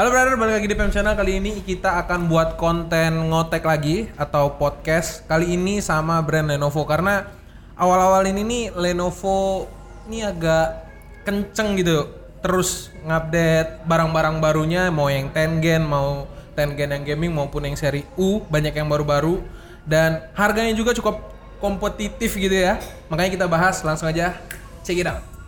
Halo brother, balik lagi di PM Channel. Kali ini kita akan buat konten ngotek lagi atau podcast. Kali ini sama brand Lenovo karena awal-awal ini nih Lenovo ini agak kenceng gitu. Terus ngupdate barang-barang barunya mau yang 10 Gen, mau 10 Gen yang gaming maupun yang seri U, banyak yang baru-baru dan harganya juga cukup kompetitif gitu ya. Makanya kita bahas langsung aja. Check it out.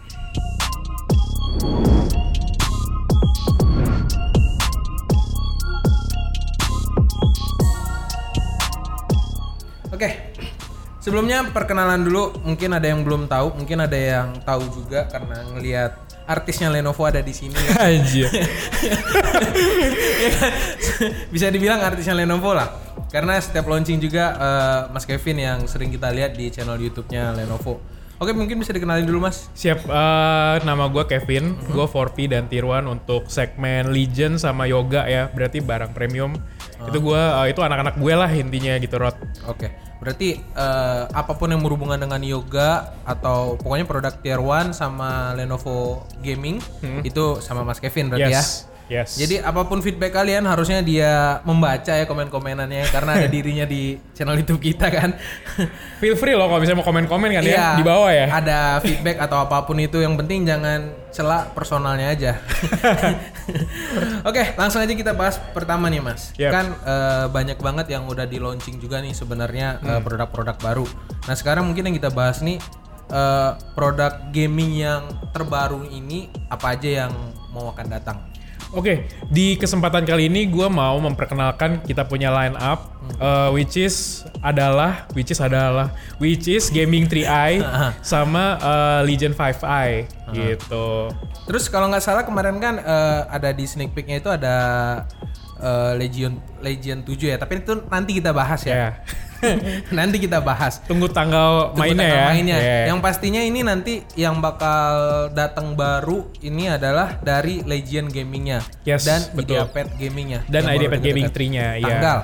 Sebelumnya perkenalan dulu, mungkin ada yang belum tahu, mungkin ada yang tahu juga karena ngelihat artisnya Lenovo ada di sini. Anjir. Ya kan? Bisa dibilang artisnya Lenovo lah. Karena setiap launching juga eh, Mas Kevin yang sering kita lihat di channel YouTube-nya Lenovo. Oke, mungkin bisa dikenalin dulu Mas. Siap, eh, nama gue Kevin, gue 4P dan 1 untuk segmen Legend sama Yoga ya, berarti barang premium. Itu gue, itu anak-anak gue lah intinya gitu, Rod. Oke, berarti eh, apa pun yang berhubungan dengan yoga atau pokoknya produk tier 1 sama Lenovo Gaming itu sama Mas Kevin berarti ya. Yes. Jadi apa pun feedback kalian harusnya dia membaca ya komen-komenannya karena ada dirinya di channel YouTube kita kan. Feel free loh kalau misalnya mau komen-komen kan Iya, ya, di bawah ya. Ada feedback atau apa pun itu yang penting jangan celak personalnya aja. Oke, langsung aja kita bahas pertama nih Mas. Yep. Kan eh, banyak banget yang udah di launching juga nih sebenarnya eh, Hmm. produk-produk baru. Nah, sekarang mungkin yang kita bahas nih eh, produk gaming yang terbaru ini apa aja yang mau akan datang. Oke, di kesempatan kali ini gue mau memperkenalkan kita punya line up, uh, which is adalah, which is adalah, which is Gaming 3i sama uh, Legion 5i gitu. Terus kalau nggak salah kemarin kan eh, ada di sneak peeknya itu ada eh, Legion Legion 7 ya, tapi itu nanti kita bahas ya. Ya, nanti kita bahas. tunggu tanggal Tunggu mainnya tanggal ya. mainnya. Ya. Yang pastinya ini nanti yang bakal datang baru ini adalah dari Legion Gamingnya Yes, dan betul. IdeaPad Gamingnya Dan IdeaPad Gaming dekat-dekat. 3-nya, iya. Tanggal,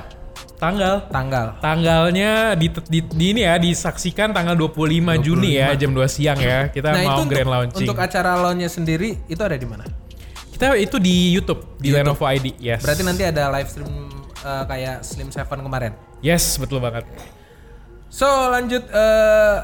Tanggal, tanggal. tanggalnya di, di, di ini ya disaksikan tanggal 25, Juni ya jam 2 siang ya. Kita nah itu mau untuk, grand launching. untuk acara launchnya sendiri itu ada di mana? Kita itu di YouTube di YouTube. Lenovo ID. Yes. Berarti nanti ada live stream eh, kayak Slim Seven kemarin. Yes, betul banget. So lanjut eh,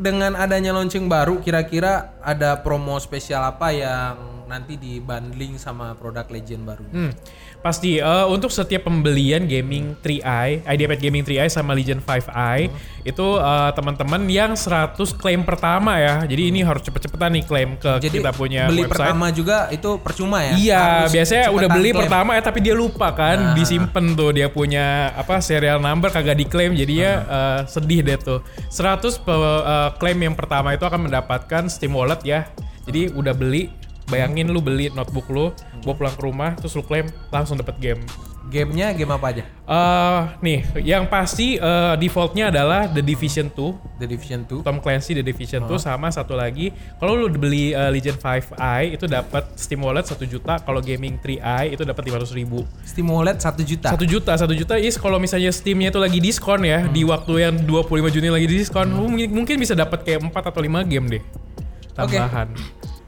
dengan adanya launching baru, kira-kira ada promo spesial apa yang nanti dibundling sama produk Legend baru? Hmm, pasti eh, untuk setiap pembelian gaming 3i, IdeaPad Gaming 3i sama Legion 5i itu eh, teman-teman yang 100 klaim pertama ya. Jadi ini harus cepet-cepetan nih klaim ke Jadi kita punya beli website. pertama juga itu percuma ya? Iya, Harus biasanya udah beli klaim. pertama ya tapi dia lupa kan Nah. disimpan tuh dia punya apa serial number kagak diklaim jadinya eh, sedih deh tuh. 100 pe- eh, klaim yang pertama itu akan mendapatkan Steam Wallet ya. Jadi udah beli, bayangin lu beli notebook lu, bawa pulang ke rumah terus lu klaim langsung dapet game. Gamenya game apa aja? eh nih, yang pasti eh, defaultnya adalah The Division 2 The Division 2. Tom Clancy The Division 2 sama satu lagi kalau lu beli uh, Legion 5i itu dapat Steam Wallet 1 juta kalau gaming 3i itu dapat 500 ribu Steam Wallet 1 juta. 1 juta 1 juta is kalau misalnya Steamnya itu lagi diskon ya di waktu yang 25 Juni lagi diskon lu mungkin, mungkin bisa dapat kayak 4 atau 5 game deh tambahan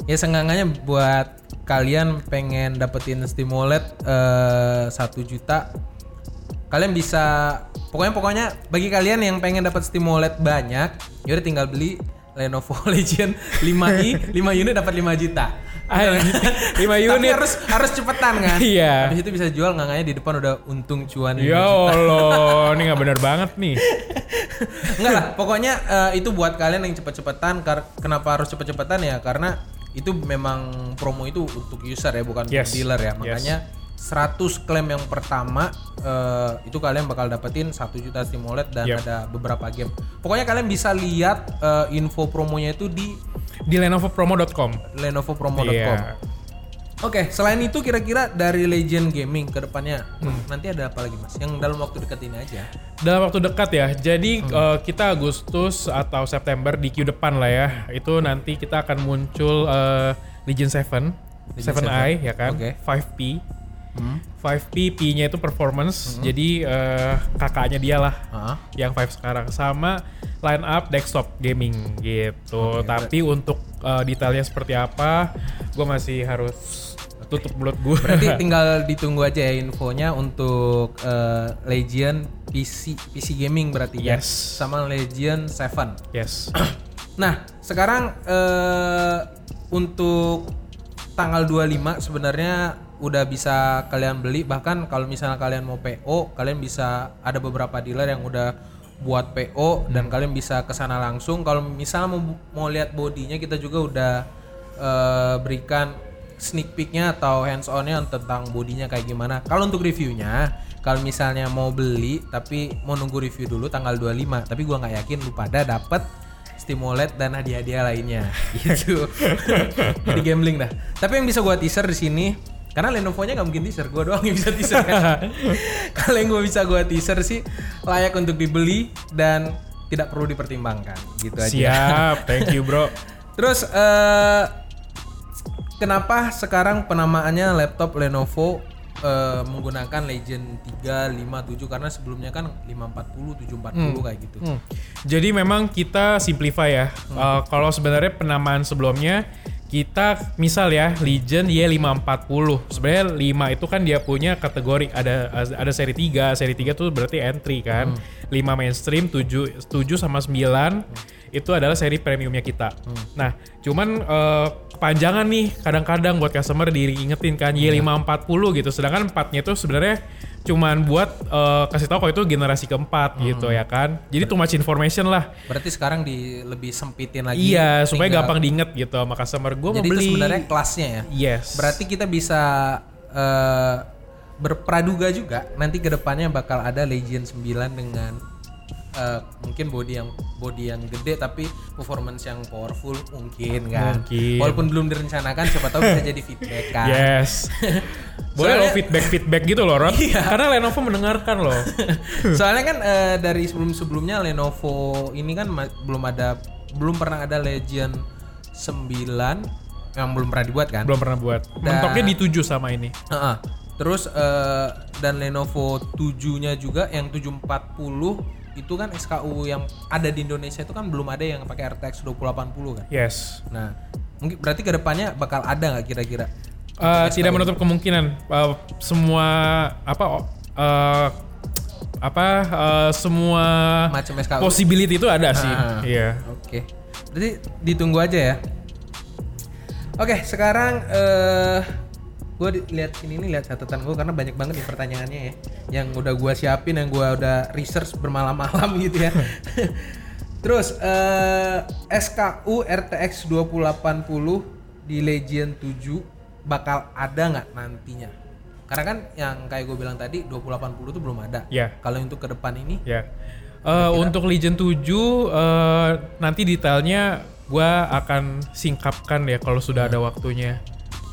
Ya seenggaknya buat kalian pengen dapetin Steam Wallet eh, 1 juta kalian bisa pokoknya pokoknya bagi kalian yang pengen dapat Steam Wallet banyak yaudah tinggal beli Lenovo Legion 5i 5 unit dapat 5 juta. Ah, 5 Tapi unit harus harus cepetan kan. Iya. Habis itu bisa jual nggak di depan udah untung cuan 5 ya. Allah ini nggak benar banget nih Enggak lah, pokoknya eh, itu buat kalian yang cepet-cepetan. Kenapa harus cepet-cepetan ya? Karena itu memang promo itu untuk user ya, bukan untuk Yes. dealer ya. Yes. Makanya 100 klaim yang pertama eh, itu kalian bakal dapetin 1 juta Steam Wallet dan Yep. ada beberapa game. Pokoknya kalian bisa lihat eh, info promonya itu di di lenovopromo.com lenovopromo.com. Iya. Oke, selain itu kira-kira dari Legend Gaming ke depannya Hmm. nanti ada apa lagi Mas? Yang dalam waktu dekat ini aja. Dalam waktu dekat ya. Jadi Hmm. eh, kita Agustus atau September di Q depan lah ya. Itu nanti kita akan muncul eh, Legion 7, Legion 7i ya kan, Oke. 5P. Hmm. 5P P-nya itu performance. Jadi eh, kakaknya dia lah Ah. yang 5 sekarang sama line up desktop gaming gitu. Oke, Tapi untuk eh, detailnya seperti apa, gue masih harus tutup mulut gue. Berarti tinggal ditunggu aja ya infonya untuk eh, Legion PC PC gaming berarti ya. Yes. Sama Legion 7. yes. Nah, sekarang eh, untuk tanggal 25 sebenarnya udah bisa kalian beli bahkan kalau misalnya kalian mau PO, kalian bisa ada beberapa dealer yang udah buat PO dan kalian bisa ke sana langsung. Kalau misalnya mau mau lihat bodinya kita juga udah eh, berikan sneak peeknya atau hands onnya tentang bodinya kayak gimana. Kalau untuk reviewnya, kalau misalnya mau beli tapi mau nunggu review dulu tanggal 25, tapi gua nggak yakin lu pada dapet Steam OLED dan hadiah-hadiah lainnya gitu. Jadi gambling dah. Tapi yang bisa gua teaser di sini karena Lenovo-nya nggak mungkin teaser, gua doang yang bisa teaser. kan. Kalau yang gua bisa gua teaser sih layak untuk dibeli dan tidak perlu dipertimbangkan gitu aja. Siap, thank you bro. Terus eh kenapa sekarang penamaannya laptop Lenovo eh, menggunakan Legend 357 karena sebelumnya kan 540, 740 kayak gitu. Hmm. Jadi memang kita simplify ya. Uh, kalau sebenarnya penamaan sebelumnya kita misal ya Legion Y540. Sebenarnya 5 itu kan dia punya kategori ada ada seri 3. Seri 3 tuh berarti entry kan. 5 mainstream, 7 7 sama 9 itu adalah seri premiumnya kita. Nah, cuman eh, kepanjangan nih kadang-kadang buat customer diingetin kan Y540 gitu. Sedangkan 4-nya itu sebenarnya cuman buat eh, kasih tahu kalau itu generasi keempat gitu ya kan. Jadi too much information lah. Berarti sekarang di lebih sempitin lagi. Iya, supaya tinggal- gampang diinget gitu sama customer. Gue mau Jadi itu beli. sebenarnya kelasnya ya. Yes. Berarti kita bisa eh, berpraduga juga nanti ke depannya bakal ada Legion 9 dengan eh, mungkin body yang body yang gede tapi performance yang powerful mungkin kan. Mungkin. Walaupun belum direncanakan siapa tahu bisa jadi feedback kan. Yes. Boleh Soalnya- lo feedback-feedback gitu loh, Ron. Iya. Karena Lenovo mendengarkan loh. Soalnya kan eh, dari sebelum-sebelumnya Lenovo ini kan belum ada belum pernah ada Legion 9 yang belum pernah dibuat kan. Belum pernah buat. Mentoknya di 7 sama ini. Heeh. Terus eh, dan Lenovo 7-nya juga yang 740 itu kan SKU yang ada di Indonesia itu kan belum ada yang pakai RTX 2080 kan. Yes. Nah, mungkin berarti ke depannya bakal ada nggak kira-kira? Eh, tidak menutup kemungkinan eh, semua apa eh, apa eh, semua Macam SKU. possibility itu ada sih. Ah. Iya. Oke. Berarti ditunggu aja ya. Oke, sekarang eh gue lihat ini nih lihat catatan gue karena banyak banget nih pertanyaannya ya yang udah gue siapin yang gue udah research bermalam-malam gitu ya. Terus eh SKU RTX 2080 di Legion 7 bakal ada nggak nantinya? Karena kan yang kayak gue bilang tadi 2080 itu belum ada. Ya. Kalau untuk ke depan ini Ya. Eh, untuk Legion 7 eh, nanti detailnya gua akan singkapkan ya kalau sudah ada waktunya.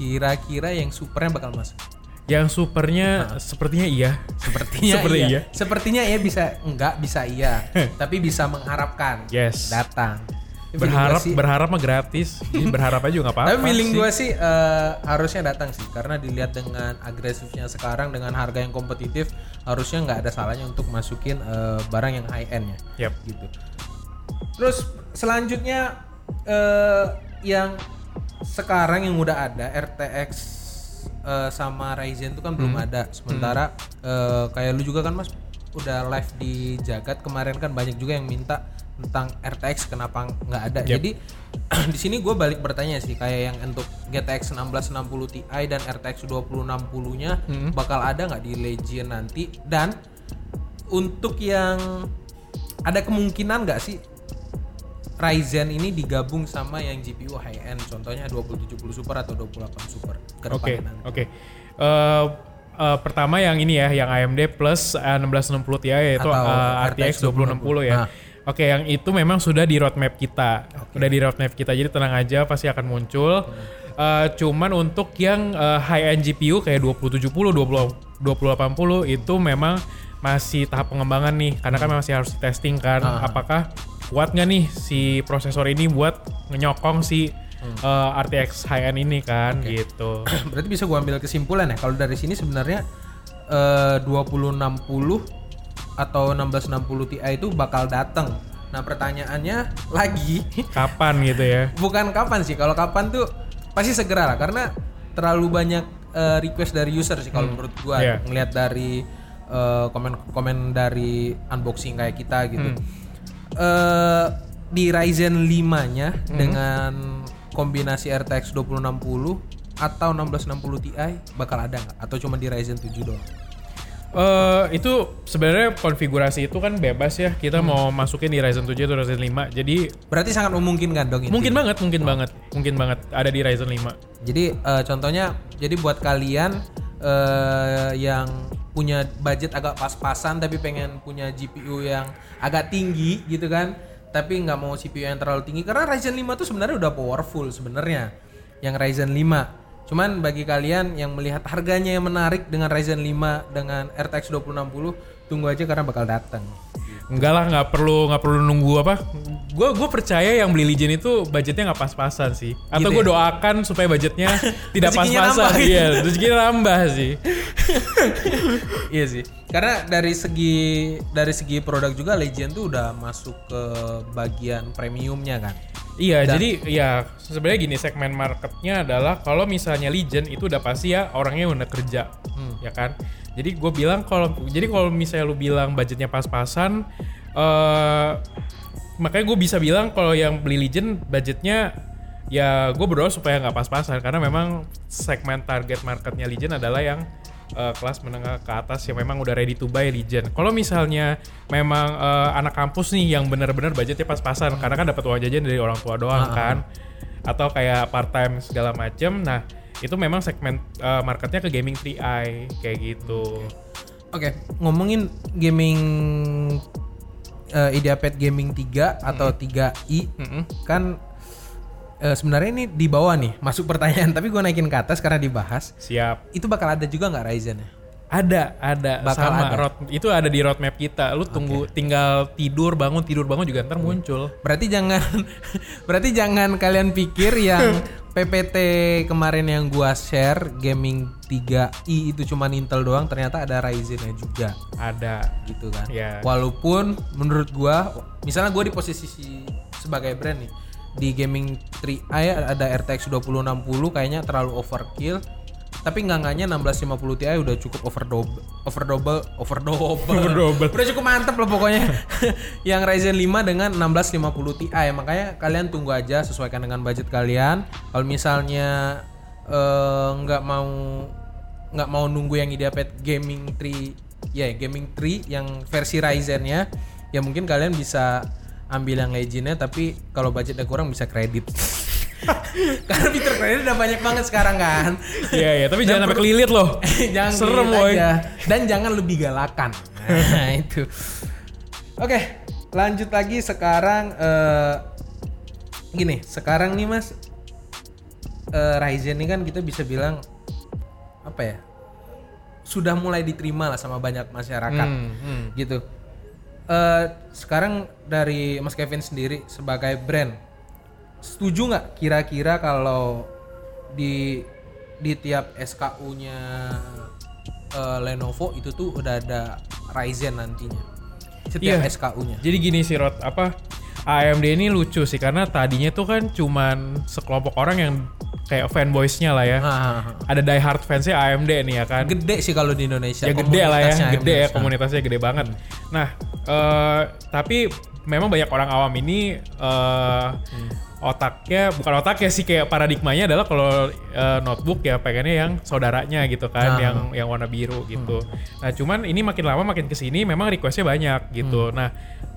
Kira-kira yang supernya bakal masuk. Yang supernya sepertinya iya. Sepertinya Seperti iya. iya. Sepertinya ya bisa enggak bisa iya, tapi bisa mengharapkan Yes. datang. Berharap sih- berharap mah gratis. Jadi berharap aja nggak apa-apa. tapi feeling gue sih eh, harusnya datang sih karena dilihat dengan agresifnya sekarang dengan harga yang kompetitif harusnya nggak ada salahnya untuk masukin eh, barang yang high end ya Yap. gitu. Terus selanjutnya eh, yang sekarang yang udah ada RTX eh, sama Ryzen itu kan belum ada. Sementara eh, kayak lu juga kan Mas udah live di Jagat kemarin kan banyak juga yang minta tentang RTX kenapa nggak ada. Yap. Jadi di sini gue balik bertanya sih kayak yang untuk GTX 1660 Ti dan RTX 2060-nya bakal ada nggak di Legion nanti dan untuk yang ada kemungkinan nggak sih Ryzen ini digabung sama yang GPU high end contohnya 2070 Super atau 28 Super ke Oke, nanti. oke. Eh, eh, pertama yang ini ya, yang AMD plus eh, 1660 Ti yaitu Atau eh, RTX 2060 ya. Nah. Oke, yang itu memang sudah di roadmap kita. Udah di roadmap kita. Jadi tenang aja pasti akan muncul. Eh, cuman untuk yang eh, high end GPU kayak 2070, 20 2080 itu memang masih tahap pengembangan nih karena kan masih harus di testing kan Ah. apakah kuat nggak nih si prosesor ini buat ngenyokong si eh, RTX high end ini kan gitu. Berarti bisa gua ambil kesimpulan ya kalau dari sini sebenarnya eh, 2060 atau 1660 Ti itu bakal datang. Nah, pertanyaannya lagi Kapan gitu ya? bukan kapan sih? Kalau kapan tuh pasti segera lah karena terlalu banyak eh, request dari user sih kalau menurut gua Iya. ngelihat dari komen-komen dari unboxing kayak kita gitu. Eh, di Ryzen 5-nya dengan kombinasi RTX 2060 atau 1660 Ti bakal ada nggak? Atau cuma di Ryzen 7 doang? Eh, itu sebenarnya konfigurasi itu kan bebas ya. Kita mau masukin di Ryzen 7 atau Ryzen 5. Jadi Berarti sangat memungkinkan dong ini. mungkin banget, mungkin banget, mungkin banget ada di Ryzen 5. Jadi eh, contohnya, jadi buat kalian eh, yang punya budget agak pas-pasan tapi pengen punya GPU yang agak tinggi gitu kan, tapi nggak mau CPU yang terlalu tinggi karena Ryzen 5 tuh sebenarnya udah powerful sebenarnya yang Ryzen 5. Cuman bagi kalian yang melihat harganya yang menarik dengan Ryzen 5 dengan RTX 2060, tunggu aja karena bakal datang. Enggak lah, nggak perlu nggak perlu nunggu apa. Gue gue percaya yang beli Legion itu budgetnya nggak pas-pasan sih. Atau Gitu gue ya? doakan supaya budgetnya tidak pas-pasan. gitu. Iya, rezekinya nambah sih. iya sih. Karena dari segi dari segi produk juga Legend tuh udah masuk ke bagian premiumnya kan. Iya, jadi ya sebenarnya gini segmen marketnya adalah kalau misalnya Legion itu udah pasti ya orangnya udah kerja, ya kan. Jadi gue bilang kalau jadi kalau misalnya lu bilang budgetnya pas-pasan, eh makanya gue bisa bilang kalau yang beli Legion budgetnya ya gue berdoa supaya nggak pas-pasan karena memang segmen target marketnya Legion adalah yang eh, kelas menengah ke atas yang memang udah ready to buy Legion. Kalau misalnya memang eh, anak kampus nih yang benar-benar budgetnya pas-pasan karena kan dapat uang jajan dari orang tua doang kan, atau kayak part time segala macem. Nah itu memang segmen eh, marketnya ke gaming 3i kayak gitu. Oke, ngomongin gaming eh IdeaPad Gaming 3 atau 3i Mm-mm. kan eh, sebenarnya ini di bawah nih masuk pertanyaan tapi gue naikin ke atas karena dibahas Siap. itu bakal ada juga nggak Ryzen ya? Ada, ada Bakal sama ada. road itu ada di roadmap kita. Lu tunggu tinggal tidur bangun tidur bangun juga ntar muncul. Berarti jangan berarti jangan kalian pikir yang PPT kemarin yang gua share gaming 3i itu cuma Intel doang ternyata ada Ryzen-nya juga Ada. gitu kan. Iya. Walaupun menurut gua misalnya gua di posisi si- sebagai brand nih di gaming 3i ada RTX 2060 kayaknya terlalu overkill. Tapi nggak 1650 Ti udah cukup over double, over double, over double. double. udah cukup mantep loh pokoknya. yang Ryzen 5 dengan 1650 Ti. Makanya kalian tunggu aja sesuaikan dengan budget kalian. Kalau misalnya eh, nggak mau nggak mau nunggu yang IdeaPad Gaming 3 ya Gaming 3 yang versi Ryzen ya ya mungkin kalian bisa ambil yang Legendnya tapi kalau budgetnya kurang bisa kredit karena fitur kredit udah banyak banget sekarang kan Iya, iya, tapi jangan sampai kelilit loh. jangan Serem, woy. aja. dan jangan lebih galakan nah itu oke lanjut lagi sekarang eh, gini sekarang nih mas eh, Ryzen ini kan kita bisa bilang apa ya sudah mulai diterima lah sama banyak masyarakat Hmm, hmm. gitu. Eh sekarang dari Mas Kevin sendiri sebagai brand, setuju nggak kira-kira kalau di di tiap SKU-nya eh, Lenovo itu tuh udah ada Ryzen nantinya setiap Iya. SKU-nya. Jadi gini sih Rod, apa AMD ini lucu sih karena tadinya tuh kan cuman sekelompok orang yang kayak fanboysnya lah ya. Nah, Ada die hard fansnya AMD nih ya kan. gede sih kalau di Indonesia. ya gede lah ya, gede ya AMD. komunitasnya gede banget. Nah, eh, tapi memang banyak orang awam ini eh, otaknya bukan otaknya sih kayak paradigmanya adalah kalau eh, notebook ya pengennya yang saudaranya gitu kan, Nah. yang yang warna biru gitu. Nah, cuman ini makin lama makin ke sini memang requestnya banyak gitu. Nah,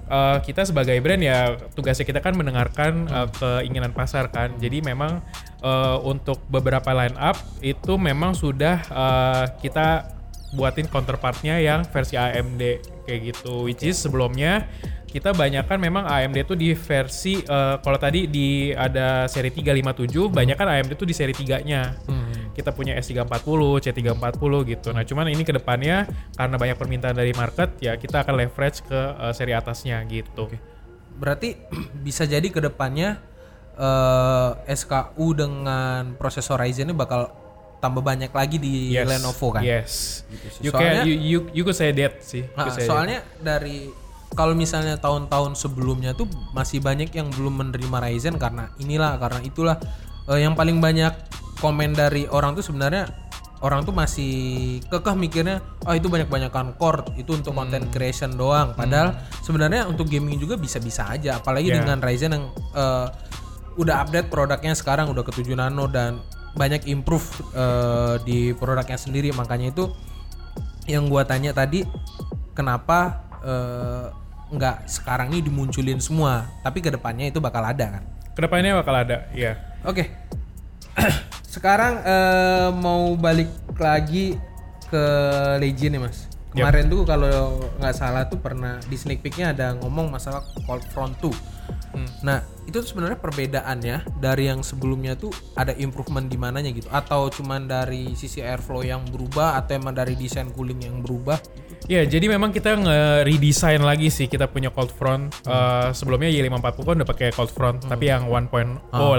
eh, kita sebagai brand ya tugasnya kita kan mendengarkan eh, keinginan pasar kan. Jadi memang eh, untuk beberapa line up itu memang sudah eh, kita buatin counterpartnya yang versi AMD kayak gitu which is sebelumnya kita banyakkan memang AMD tuh di versi eh, kalau tadi di ada seri 357 banyak kan AMD tuh di seri 3-nya Hmm. kita punya S340, C340 gitu. Nah, cuman ini ke depannya karena banyak permintaan dari market ya kita akan leverage ke eh, seri atasnya gitu. Berarti bisa jadi ke depannya eh, SKU dengan prosesor Ryzen ini bakal tambah banyak lagi di Yes, Lenovo kan? Yes. Gitu sih. You Soalnya- can you, you you could say that sih. Nah, say that. soalnya dari kalau misalnya tahun-tahun sebelumnya tuh masih banyak yang belum menerima Ryzen karena inilah karena itulah Eh, yang paling banyak komen dari orang tuh sebenarnya orang tuh masih kekeh mikirnya oh itu banyak-banyakan core itu untuk content creation doang padahal sebenarnya untuk gaming juga bisa-bisa aja apalagi Ya. dengan Ryzen yang eh, udah update produknya sekarang udah ke 7 nano dan banyak improve eh, di produknya sendiri makanya itu yang gua tanya tadi kenapa nggak sekarang ini dimunculin semua tapi ke depannya itu bakal ada kan Ke depannya bakal ada, iya. Oke. Sekarang eh, mau balik lagi ke Legion nih mas. Kemarin tuh kalau nggak salah tuh pernah di sneak peeknya ada ngomong masalah Cold Front 2. Nah itu tuh sebenarnya perbedaannya dari yang sebelumnya tuh ada improvement di mananya gitu? Atau cuman dari sisi airflow yang berubah atau emang dari desain cooling yang berubah? Ya, jadi memang kita nge-redesign lagi sih kita punya Cold Front. Eh, sebelumnya Y540 kan udah pakai Cold Front, tapi yang 1.0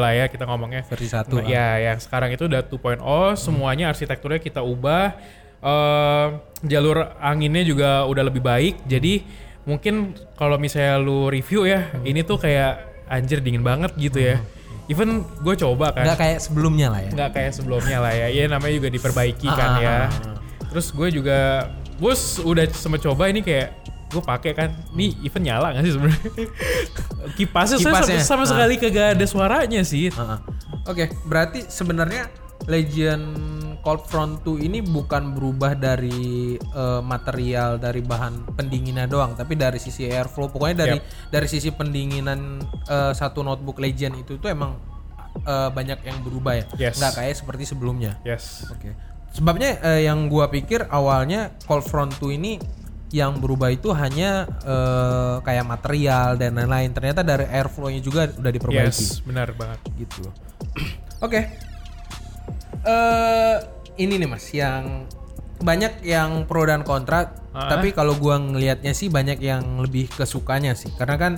lah ya kita ngomongnya. Versi satu. Nah, ya, yang sekarang itu udah 2.0, semuanya arsitekturnya kita ubah. Eh, jalur anginnya juga udah lebih baik. Jadi mungkin kalau misalnya lu review ya, ini tuh kayak anjir dingin banget gitu ya. Even gue coba kan Nggak kayak sebelumnya lah ya. nggak kayak sebelumnya lah ya. Iya namanya juga diperbaiki kan Ah, ya. ah, ah. Terus gue juga gue s- udah sempet coba ini kayak gue pakai kan. Nih event nyala gak sih sebenarnya? Kipasnya, saya Kipasnya, sama, sama sekali kagak ada suaranya sih. Heeh. Oke, berarti sebenarnya Legion Cold Front 2 ini bukan berubah dari eh, material dari bahan pendinginnya doang, tapi dari sisi airflow. Pokoknya dari dari sisi pendinginan eh, satu notebook Legion itu tuh emang eh, banyak yang berubah ya. Yes. Nggak kayak seperti sebelumnya. Yes. Oke. Sebabnya eh, yang gua pikir awalnya Cold Front 2 ini yang berubah itu hanya eh, kayak material dan lain-lain. Ternyata dari airflow-nya juga udah diperbaiki Yes, benar banget. gitu. Oke. Eh ini nih Mas yang banyak yang pro dan kontra, Ah. tapi kalau gua ngelihatnya sih banyak yang lebih kesukanya sih. Karena kan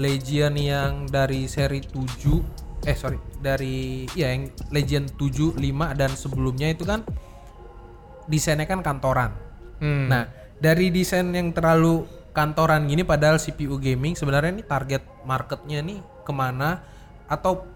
Legion yang dari seri 7 eh sorry, dari ya yang Legion 7, 5 dan sebelumnya itu kan desainnya kan kantoran. Hmm. Nah, dari desain yang terlalu kantoran gini padahal CPU gaming sebenarnya ini target marketnya nih ke mana atau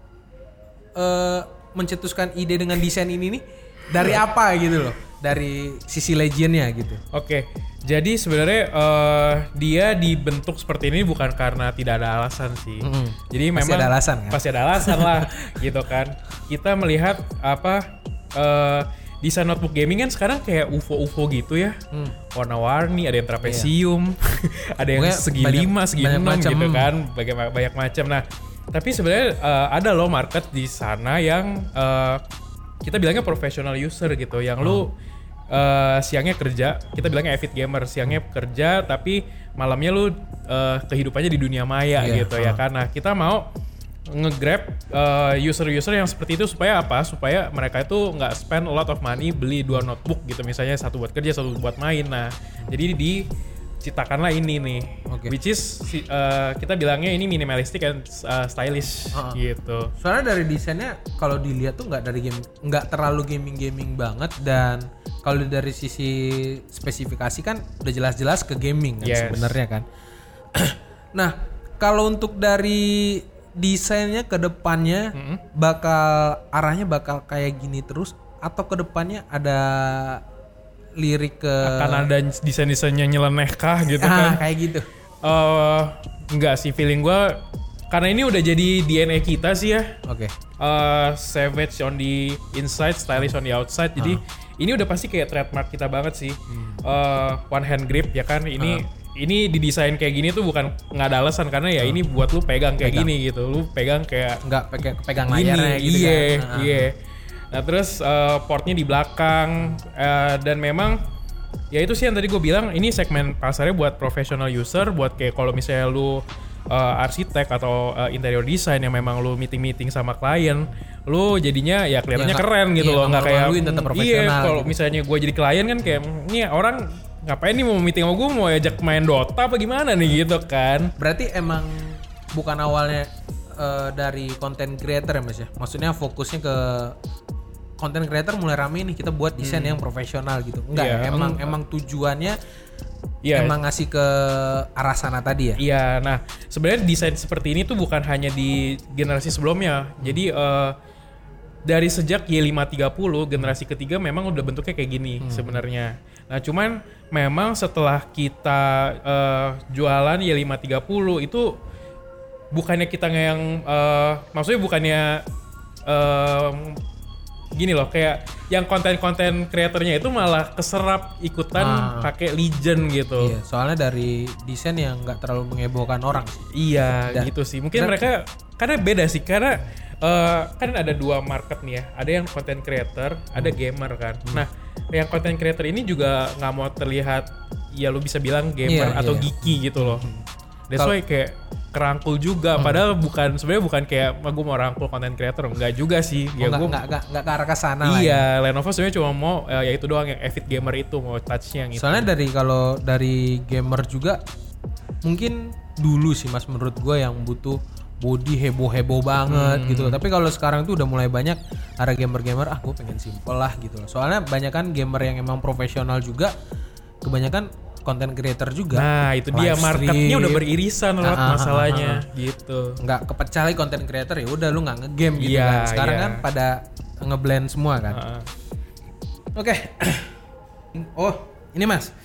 eh, mencetuskan ide dengan desain ini nih dari apa gitu loh dari sisi legendnya gitu Oke, jadi sebenarnya eh, dia dibentuk seperti ini bukan karena tidak ada alasan sih. Mm-mm. Jadi Pasti memang ada alasan, kan? Pasti ada alasan lah, gitu kan. Kita melihat apa eh, desain notebook gaming kan sekarang kayak UFO-UFO gitu ya, warna-warni, ada yang trapesium, ada yang Pokoknya segi banyak- lima, segi banyak enam macam. gitu kan, banyak banyak macam. Nah, tapi sebenarnya eh, ada loh market di sana yang eh, kita bilangnya professional user gitu, yang lu eh, siangnya kerja, kita bilangnya avid gamer, siangnya kerja tapi malamnya lu eh, kehidupannya di dunia maya Iya, gitu ya kan. Nah, kita mau nge-grab eh, user-user yang seperti itu supaya apa? Supaya mereka itu nggak spend a lot of money beli dua notebook gitu misalnya satu buat kerja, satu buat main. Nah, jadi diciptakanlah ini nih. Oke. Which is si- eh, kita bilangnya ini minimalistic and eh, stylish Ah. gitu. soalnya dari desainnya kalau dilihat tuh nggak dari game nggak terlalu gaming gaming banget dan kalau dari sisi spesifikasi kan udah jelas-jelas ke gaming kan Yes. sebenarnya kan nah kalau untuk dari desainnya ke depannya bakal arahnya bakal kayak gini terus atau ke depannya ada lirik ke Akan ada desain-desainnya nyeleneh kah gitu ah, kan? kayak gitu Eh, enggak sih feeling gua karena ini udah jadi DNA kita sih ya. oke uh, savage on the inside, stylish on the outside. Jadi ini udah pasti kayak trademark kita banget sih. Uh, one hand grip ya kan. Ini ini didesain kayak gini tuh bukan nggak ada alasan karena ya ini buat lu pegang kayak gini gitu. Lu pegang kayak nggak pegang pegang layarnya gitu iya, kan Ah, iya. Nah terus uh, portnya di belakang uh, dan memang ya itu sih yang tadi gue bilang ini segmen pasarnya buat professional user buat kayak kalau misalnya lu uh, arsitek atau uh, interior design yang memang lu meeting meeting sama klien lu jadinya ya kelihatannya Ya, keren gitu iya, loh nggak kayak tetap "Hmm, profesional iya kalau gitu." misalnya gue jadi klien kan kayak ini orang ngapain nih mau meeting sama gue mau ajak main Dota apa gimana nih gitu kan Berarti emang bukan awalnya eh, dari content creator ya mas ya? Maksudnya fokusnya ke content creator mulai rame nih kita buat desain yang profesional gitu. Enggak, ya? emang enggak. emang tujuannya Iya. emang ngasih ke arah sana tadi ya? Iya, nah sebenarnya desain seperti ini tuh bukan hanya di generasi sebelumnya. Jadi eh, dari sejak Y530 generasi ketiga memang udah bentuknya kayak gini sebenarnya. Nah, cuman memang setelah kita eh, jualan Y530 itu bukannya kita yang eh, maksudnya bukannya em, gini loh kayak yang konten-konten kreatornya itu malah keserap ikutan Ah. pakai Legion gitu. Iya, soalnya dari desain yang nggak terlalu mengebohkan orang. Iya Dan- gitu sih. Mungkin dan- mereka karena beda sih karena eh, kan ada dua market nih ya. Ada yang content creator, ada gamer kan. Nah, yang content creator ini juga nggak mau terlihat ya lu bisa bilang gamer Iya, atau iya. geeky gitu loh. That's Kal- why kayak kerangkul juga padahal bukan sebenarnya bukan kayak gue mau rangkul content creator enggak juga sih. Oh, Ya gue nggak, nggak, nggak ke arah ke sana lah ya. Iya, Lenovo sebenarnya cuma mau eh, ya itu doang yang avid gamer itu mau touchnya yang itu. Soalnya dari kalau dari gamer juga mungkin dulu sih mas menurut gue yang butuh body heboh-heboh banget Hmm. gitu loh. Tapi kalau sekarang tuh udah mulai banyak ada gamer-gamer ah gue pengen simple lah gitu loh. Soalnya banyak kan gamer yang emang profesional juga kebanyakan content creator juga. Nah, itu dia marketnya udah beririsan lot Ah, ah, ah, masalahnya gitu. nggak kepecah lagi content creator ya udah lu nggak ngegame gitu Iya, kan. Sekarang iya. kan pada ngeblend semua kan. Oke. oh, ini Mas.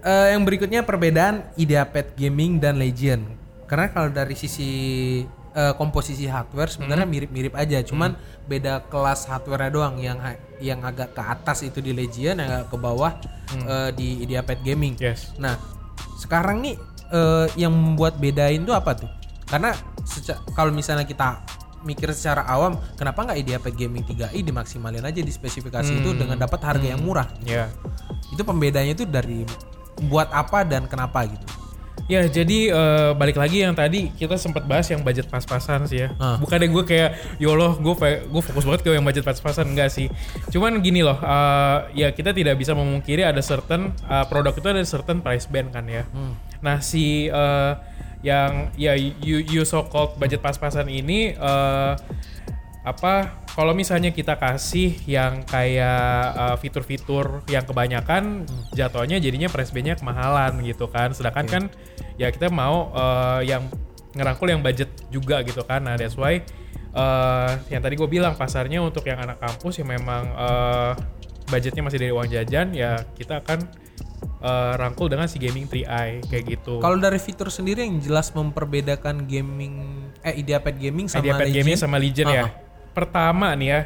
Eh, yang berikutnya perbedaan Ideapad Gaming dan Legion. Karena kalau dari sisi eh, komposisi hardware sebenarnya Hmm. mirip-mirip aja, cuman beda kelas hardware doang yang yang agak ke atas itu di Legion, yang agak ke bawah Hmm. eh, di Ideapad Gaming. Yes. Nah, sekarang nih eh, yang membuat bedain tuh apa tuh? Karena kalau misalnya kita mikir secara awam, kenapa nggak Ideapad Gaming 3i dimaksimalin aja di spesifikasi itu dengan dapat harga yang murah? Ya. Itu pembedanya itu dari buat apa dan kenapa gitu. Ya, jadi eh, balik lagi yang tadi kita sempat bahas yang budget pas-pasan sih ya. Ah. Bukannya gue kayak, ya Allah, gue gue fokus banget ke yang budget pas-pasan enggak sih. Cuman gini loh, eh, ya kita tidak bisa memungkiri ada certain eh, produk itu ada certain price band kan ya. Nah, si eh, yang ya you, you so called budget pas-pasan ini eh, apa kalau misalnya kita kasih yang kayak uh, fitur-fitur yang kebanyakan jatuhnya jadinya price band-nya kemahalan gitu kan. Sedangkan kan ya kita mau uh, yang ngerangkul yang budget juga gitu kan. Nah that's why uh, yang tadi gue bilang pasarnya untuk yang anak kampus yang memang uh, budgetnya masih dari uang jajan ya kita akan uh, rangkul dengan si gaming 3i kayak gitu. Kalau dari fitur sendiri yang jelas memperbedakan gaming eh Ideapad Gaming sama Ideapad Legion. Gaming sama Legion ya. Pertama nih ya.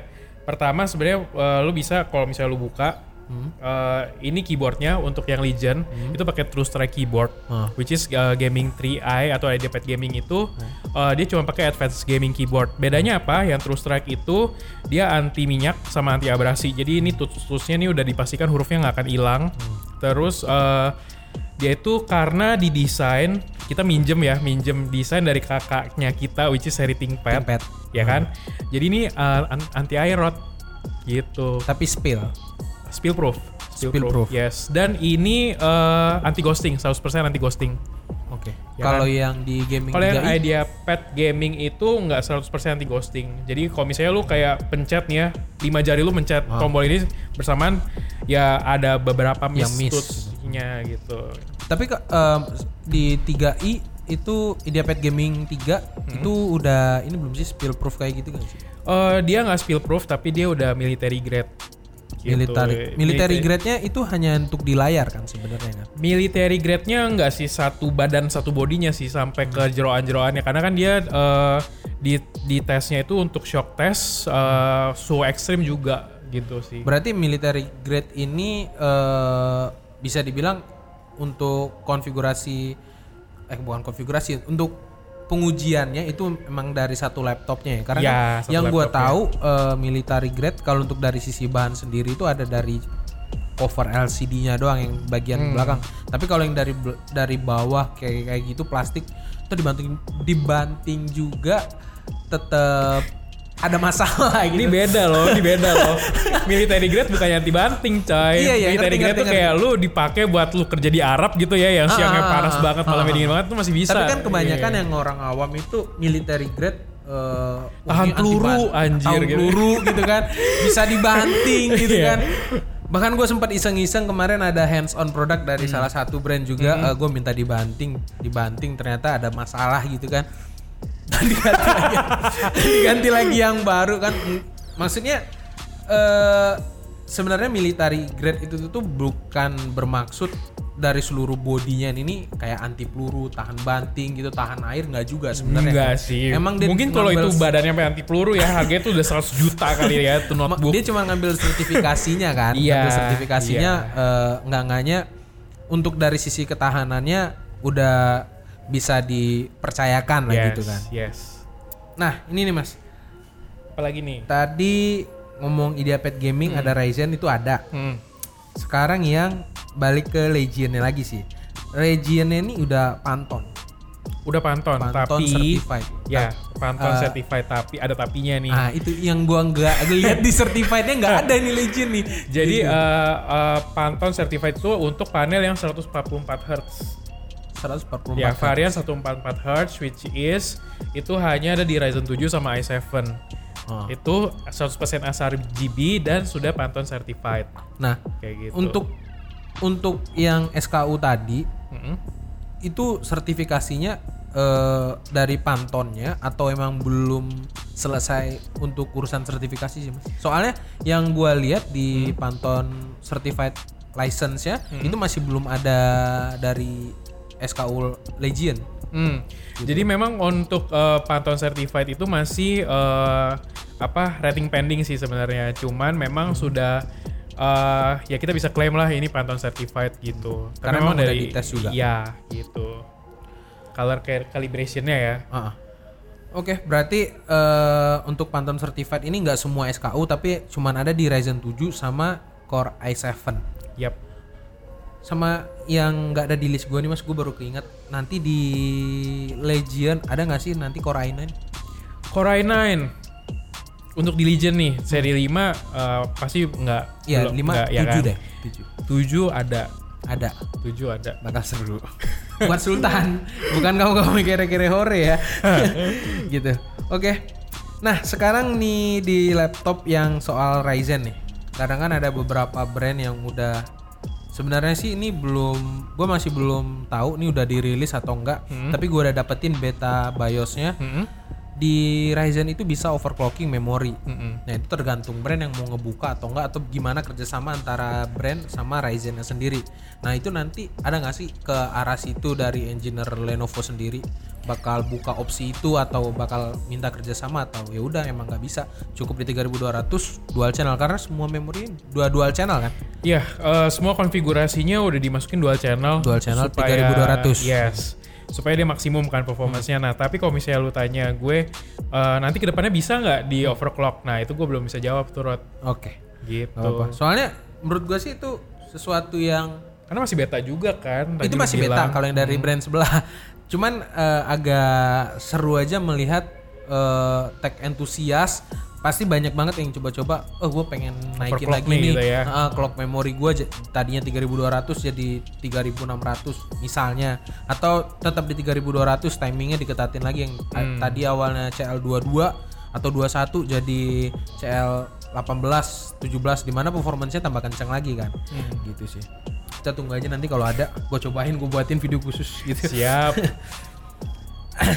Pertama sebenarnya eh, lu bisa kalau misalnya lu buka Hmm. eh, ini keyboardnya untuk yang Legion itu pakai True Strike keyboard, Ah. which is eh, Gaming 3i atau Ideapad Gaming itu eh, dia cuma pakai Advanced Gaming keyboard. Bedanya apa? Yang True Strike itu dia anti minyak sama anti abrasi. Jadi ini tools-toolsnya nih udah dipastikan hurufnya nggak akan hilang. Terus eh, dia itu karena didesain kita minjem ya minjem desain dari kakaknya kita which is Harry ThinkPad, ThinkPad. ya kan jadi ini uh, an- anti air rot gitu Tapi spill. spill proof Spill proof. yes dan ini uh, anti ghosting 100% anti ghosting Oke. Ya Kalau kan? yang di gaming kalau yang 3i, idea pet gaming itu nggak 100% anti ghosting jadi kalau misalnya lu kayak pencet nih ya lima jari lu mencet Ah. tombol ini bersamaan ya ada beberapa miss, Yang miss. Gitu tapi em, di 3i itu Ideapad Gaming 3 Hmm. itu udah ini belum sih spill proof kayak gitu kan sih? Eh, dia nggak spill proof tapi dia udah military grade. Gitu. Military military grade-nya itu hanya untuk di layar kan sebenarnya kan. Military grade-nya nggak sih satu badan satu bodinya sih sampai ke jeroan-jeroannya karena kan dia eh, di di tesnya itu untuk shock test eh, suhu ekstrim juga gitu sih. Berarti military grade ini eh, bisa dibilang untuk konfigurasi eh bukan konfigurasi untuk pengujiannya itu memang dari satu laptopnya ya karena Ya, kan yang laptopnya. tahu eh, military grade kalau untuk dari sisi bahan sendiri itu ada dari cover LCD-nya doang yang bagian Hmm. belakang tapi kalau yang dari dari bawah kayak kayak gitu plastik itu dibanting dibanting juga tetap ada masalah Ini gitu. beda loh, ini beda loh. Military grade bukannya anti banting, coy. Iya, iya, Military ngerti, grade ngerti, tuh kayak lu dipakai buat lu kerja di Arab gitu ya, yang siangnya Ah, panas ah, banget, ah, malamnya ah, dingin ah. banget tuh masih bisa. Tapi kan kebanyakan Iya. yang orang awam itu military grade eh, Tahan ini peluru, anjir, tahan gitu. peluru gitu kan. Bisa dibanting gitu Iya. kan. Bahkan gue sempat iseng-iseng kemarin ada hands on product dari salah satu brand juga gue minta dibanting, dibanting ternyata ada masalah gitu kan. Diganti lagi, diganti lagi yang baru kan. maksudnya eh sebenarnya military grade itu tuh bukan bermaksud dari seluruh bodinya ini kayak anti peluru, tahan banting gitu, tahan air nggak juga sebenarnya. Enggak sih. Emang dia Mungkin kalau itu badannya sampai anti peluru ya harganya tuh udah 100 juta kali ya tuh notebook. Dia cuma ngambil sertifikasinya kan, Iya, ngambil sertifikasinya eh, nggak nganya untuk dari sisi ketahanannya udah bisa dipercayakan lah yes, gitu kan. Yes. Nah ini nih mas, Apalagi nih? tadi ngomong IdeaPad Gaming ada Ryzen itu ada. Hmm. Sekarang yang balik ke Legionnya lagi sih. Legionnya ini udah Panton, Udah Panton, Panton tapi certified. ya Panton eh, certified tapi ada tapinya nih. Ah itu yang gua nggak lihat di certifiednya nggak ada nih Legion nih. Jadi Gitu. eh, eh, Pantone certified itu untuk panel yang 144 Hz. 144 Ya, varian 144 Hz which is itu hanya ada di Ryzen 7 sama i7. Oh. Itu 100% sRGB dan sudah Pantone certified Nah kayak gitu. untuk untuk yang SKU tadi Mm-mm. itu sertifikasinya eh, dari Pantonnya atau emang belum selesai untuk urusan sertifikasi sih mas? Soalnya yang gua lihat di Hmm. Panton certified license-nya itu masih belum ada dari SKU Legion. Hmm. Gitu. Jadi memang untuk eh, Pantone certified itu masih eh, apa rating pending sih sebenarnya. Cuman memang Hmm. sudah eh, ya kita bisa klaim lah ini Pantone certified gitu. Karena emang udah dites juga. Iya, gitu. Color ca- calibration-nya ya. Ah, ah. Oke, berarti eh, untuk Pantone certified ini nggak semua SKU tapi cuman ada di Ryzen 7 sama Core i7. Yap. Sama yang nggak ada di list gue nih mas, gue baru keinget nanti di Legion ada nggak sih nanti Core i9? Core i9 untuk di Legion nih seri 5 eh, pasti nggak Iya, belum- 5 nggak, 7 ya kan? deh. 7. 7 ada. Ada. 7 ada. Bakal seru. Buat Sultan, bukan kamu kamu kere-kere hore ya. gitu. Oke. Nah, sekarang nih di laptop yang soal Ryzen nih. Kadang kan ada beberapa brand yang udah sebenarnya sih ini belum gue masih belum tahu nih udah dirilis atau enggak. Tapi gue udah dapetin beta BIOSnya. Mm-mm. Di Ryzen itu bisa overclocking memori. Mm-mm. Nah itu tergantung brand yang mau ngebuka atau enggak atau gimana kerjasama antara brand sama Ryzen sendiri. Nah itu nanti ada nggak sih ke arah situ dari engineer Lenovo sendiri bakal buka opsi itu atau bakal minta kerjasama atau ya udah emang nggak bisa cukup di 3200 dual channel karena semua memori dua dual channel kan. Iya, eh, semua konfigurasinya udah dimasukin dual channel. Dual channel supaya- 3200. Yes. Supaya dia maksimum kan performance-nya. Nah, tapi kalau misalnya lu tanya gue eh, nanti ke depannya bisa nggak di overclock? Nah, itu gue belum bisa jawab tuh, Rod. Oke. Gitu. nggak apa-apa. Soalnya menurut gue sih itu sesuatu yang Karena masih beta juga kan. itu masih beta bilang. Hmm. kalau yang dari brand sebelah. Cuman eh, agak seru aja melihat eh, tech entusias pasti banyak banget yang coba-coba oh gue pengen naikin Overclock lagi nih nih gitu ya. Heeh, clock memori gue tadinya 3200 jadi 3600 misalnya atau tetap di 3200 timingnya diketatin lagi yang Hmm. tadi awalnya CL22 atau 21 jadi CL 18 17 di mana performance-nya tambah kencang lagi kan Hmm. gitu sih kita tunggu aja nanti kalau ada gue cobain gue buatin video khusus gitu Siap.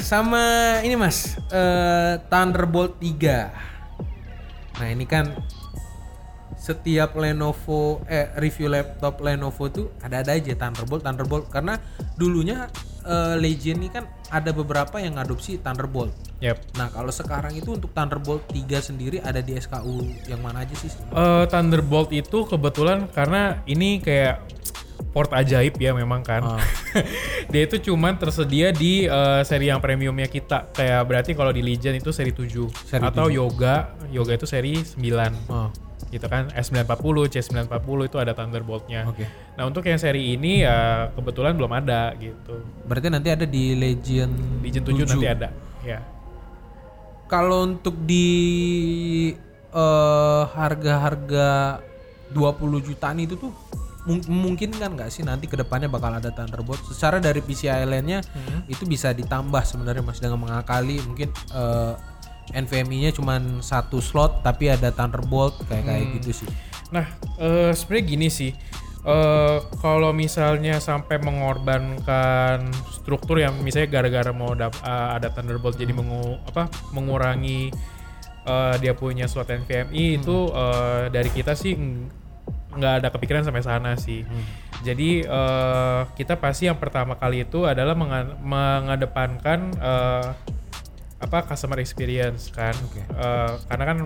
sama ini mas eh, Thunderbolt 3 nah ini kan setiap Lenovo eh review laptop Lenovo tuh ada-ada aja Thunderbolt Thunderbolt. Karena dulunya eh, Legion ini kan ada beberapa yang ngadopsi Thunderbolt. Yap. nah kalau sekarang itu untuk Thunderbolt 3 sendiri ada di SKU yang mana aja sih? Eh, Thunderbolt itu kebetulan karena ini kayak port ajaib ya memang kan. Ah. Dia itu cuman tersedia di eh, seri yang premiumnya kita. Kayak berarti kalau di Legion itu seri 7 Seri atau Yoga, Yoga itu seri 9. oh Gitu kan. S940, C940 itu ada Thunderboltnya. oke Nah, untuk yang seri ini ya kebetulan belum ada gitu. berarti nanti ada di Legion Legion 7 nanti ada. Ya. Kalau untuk di eh, harga-harga 20 jutaan itu tuh memungkinkan nggak sih nanti ke depannya bakal ada Thunderbolt? Secara dari PCI lainnya itu bisa ditambah sebenarnya mas dengan mengakali mungkin eh, NVMe-nya cuman satu slot tapi ada Thunderbolt kayak kayak gitu sih. Nah, eh sebenarnya gini sih. eh kalau misalnya sampai mengorbankan struktur yang misalnya gara-gara mau dap- eh, ada Thunderbolt jadi mengu apa mengurangi eh, dia punya slot NVMe itu eh, dari kita sih nggak ada kepikiran sampai sana sih. Jadi eh, kita pasti yang pertama kali itu adalah menga- mengedepankan eh, apa customer experience kan. Oke. Eh, karena kan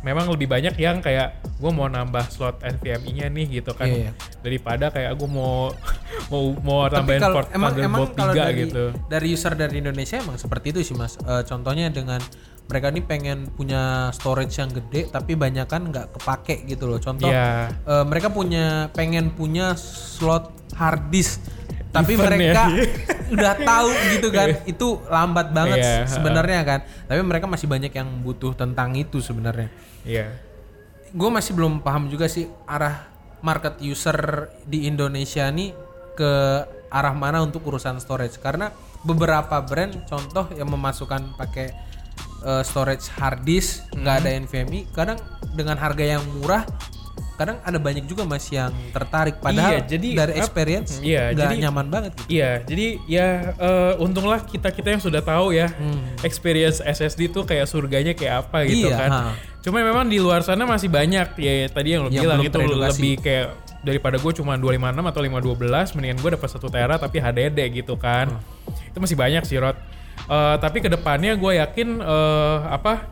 memang lebih banyak yang kayak gue mau nambah slot NVMe-nya nih gitu kan Iya, iya. daripada kayak gue mau mau mau Tapi tambahin kalau port emang emang Thunderbolt kalau 3 dari gitu. dari user dari Indonesia emang seperti itu sih mas. Eh, contohnya dengan mereka ini pengen punya storage yang gede tapi banyak kan nggak kepake gitu loh. Contoh Iya. eh, mereka punya pengen punya slot hard disk tapi Event ya. mereka udah tahu gitu kan itu lambat banget Iya, se- sebenarnya kan. Tapi mereka masih banyak yang butuh tentang itu sebenarnya. Iya. gue masih belum paham juga sih arah market user di Indonesia nih ke arah mana untuk urusan storage karena beberapa brand contoh yang memasukkan pakai eh, storage hard disk nggak ada NVMe kadang dengan harga yang murah kadang ada banyak juga mas yang tertarik padahal Iya, jadi dari experience iya, nggak jadi- nyaman banget gitu. Iya, jadi ya eh, untunglah kita kita yang sudah tahu ya Hmm. experience SSD tuh kayak surganya kayak apa gitu Iya, kan. ha. Cuma memang di luar sana masih banyak ya tadi yang lo Yang bilang itu teredukasi. lebih kayak daripada gue cuma 256 atau 512 mendingan gue dapat 1 tera tapi HDD gitu kan. Hmm. Itu masih banyak sih Rod. Eh, tapi ke depannya gue yakin eh, apa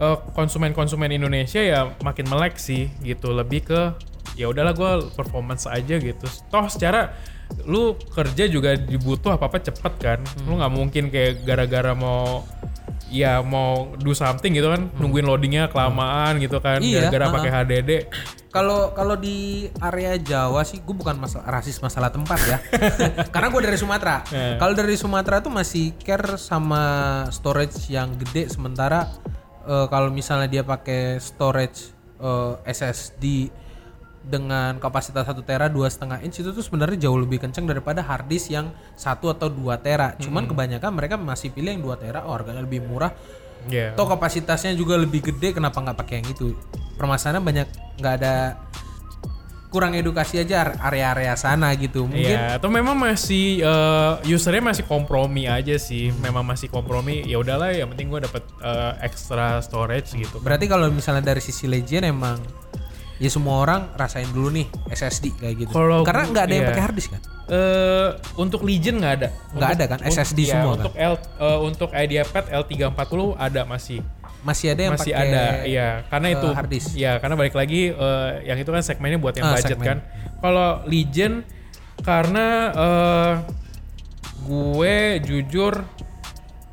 eh, konsumen-konsumen Indonesia ya makin melek sih gitu. Lebih ke ya udahlah gue performance aja gitu. Toh secara lu kerja juga dibutuh apa apa cepet kan. Lu nggak mungkin kayak gara-gara mau ya mau do something gitu kan nungguin loadingnya kelamaan gitu kan Iya, gara-gara ha-ha. pakai HDD Kalau kalau di area Jawa sih gue bukan masalah rasis masalah tempat ya. Karena gue dari Sumatera. Eh. Kalau dari Sumatera tuh masih care sama storage yang gede sementara eh, kalau misalnya dia pakai storage eh, SSD dengan kapasitas 1 tera dua setengah inch itu tuh sebenarnya jauh lebih kencang daripada hard disk yang satu atau 2 tera. Cuman kebanyakan mereka masih pilih yang 2 tera, oh harganya lebih murah. ya Toh kapasitasnya juga lebih gede, kenapa nggak pakai yang itu? Permasalahannya banyak nggak ada kurang edukasi aja area-area sana gitu. Mungkin Iya, atau memang masih eh, usernya masih kompromi aja sih. Memang masih kompromi. Ya udahlah, yang penting gue dapat eh, extra storage gitu. berarti kalau misalnya dari sisi Legion emang ya semua orang rasain dulu nih SSD kayak gitu. Kalau Karena nggak ada yang iya. pakai hard disk kan? Eh, untuk Legion nggak ada. Nggak ada kan? SSD iya, semua kan? Untuk L eh, untuk IdeaPad L340 ada masih. Masih ada yang masih pakai ada, iya. Karena eh, itu hard disk. Iya, karena balik lagi eh, yang itu kan segmennya buat yang budget segmen. kan. Kalau Legion karena eh, gue jujur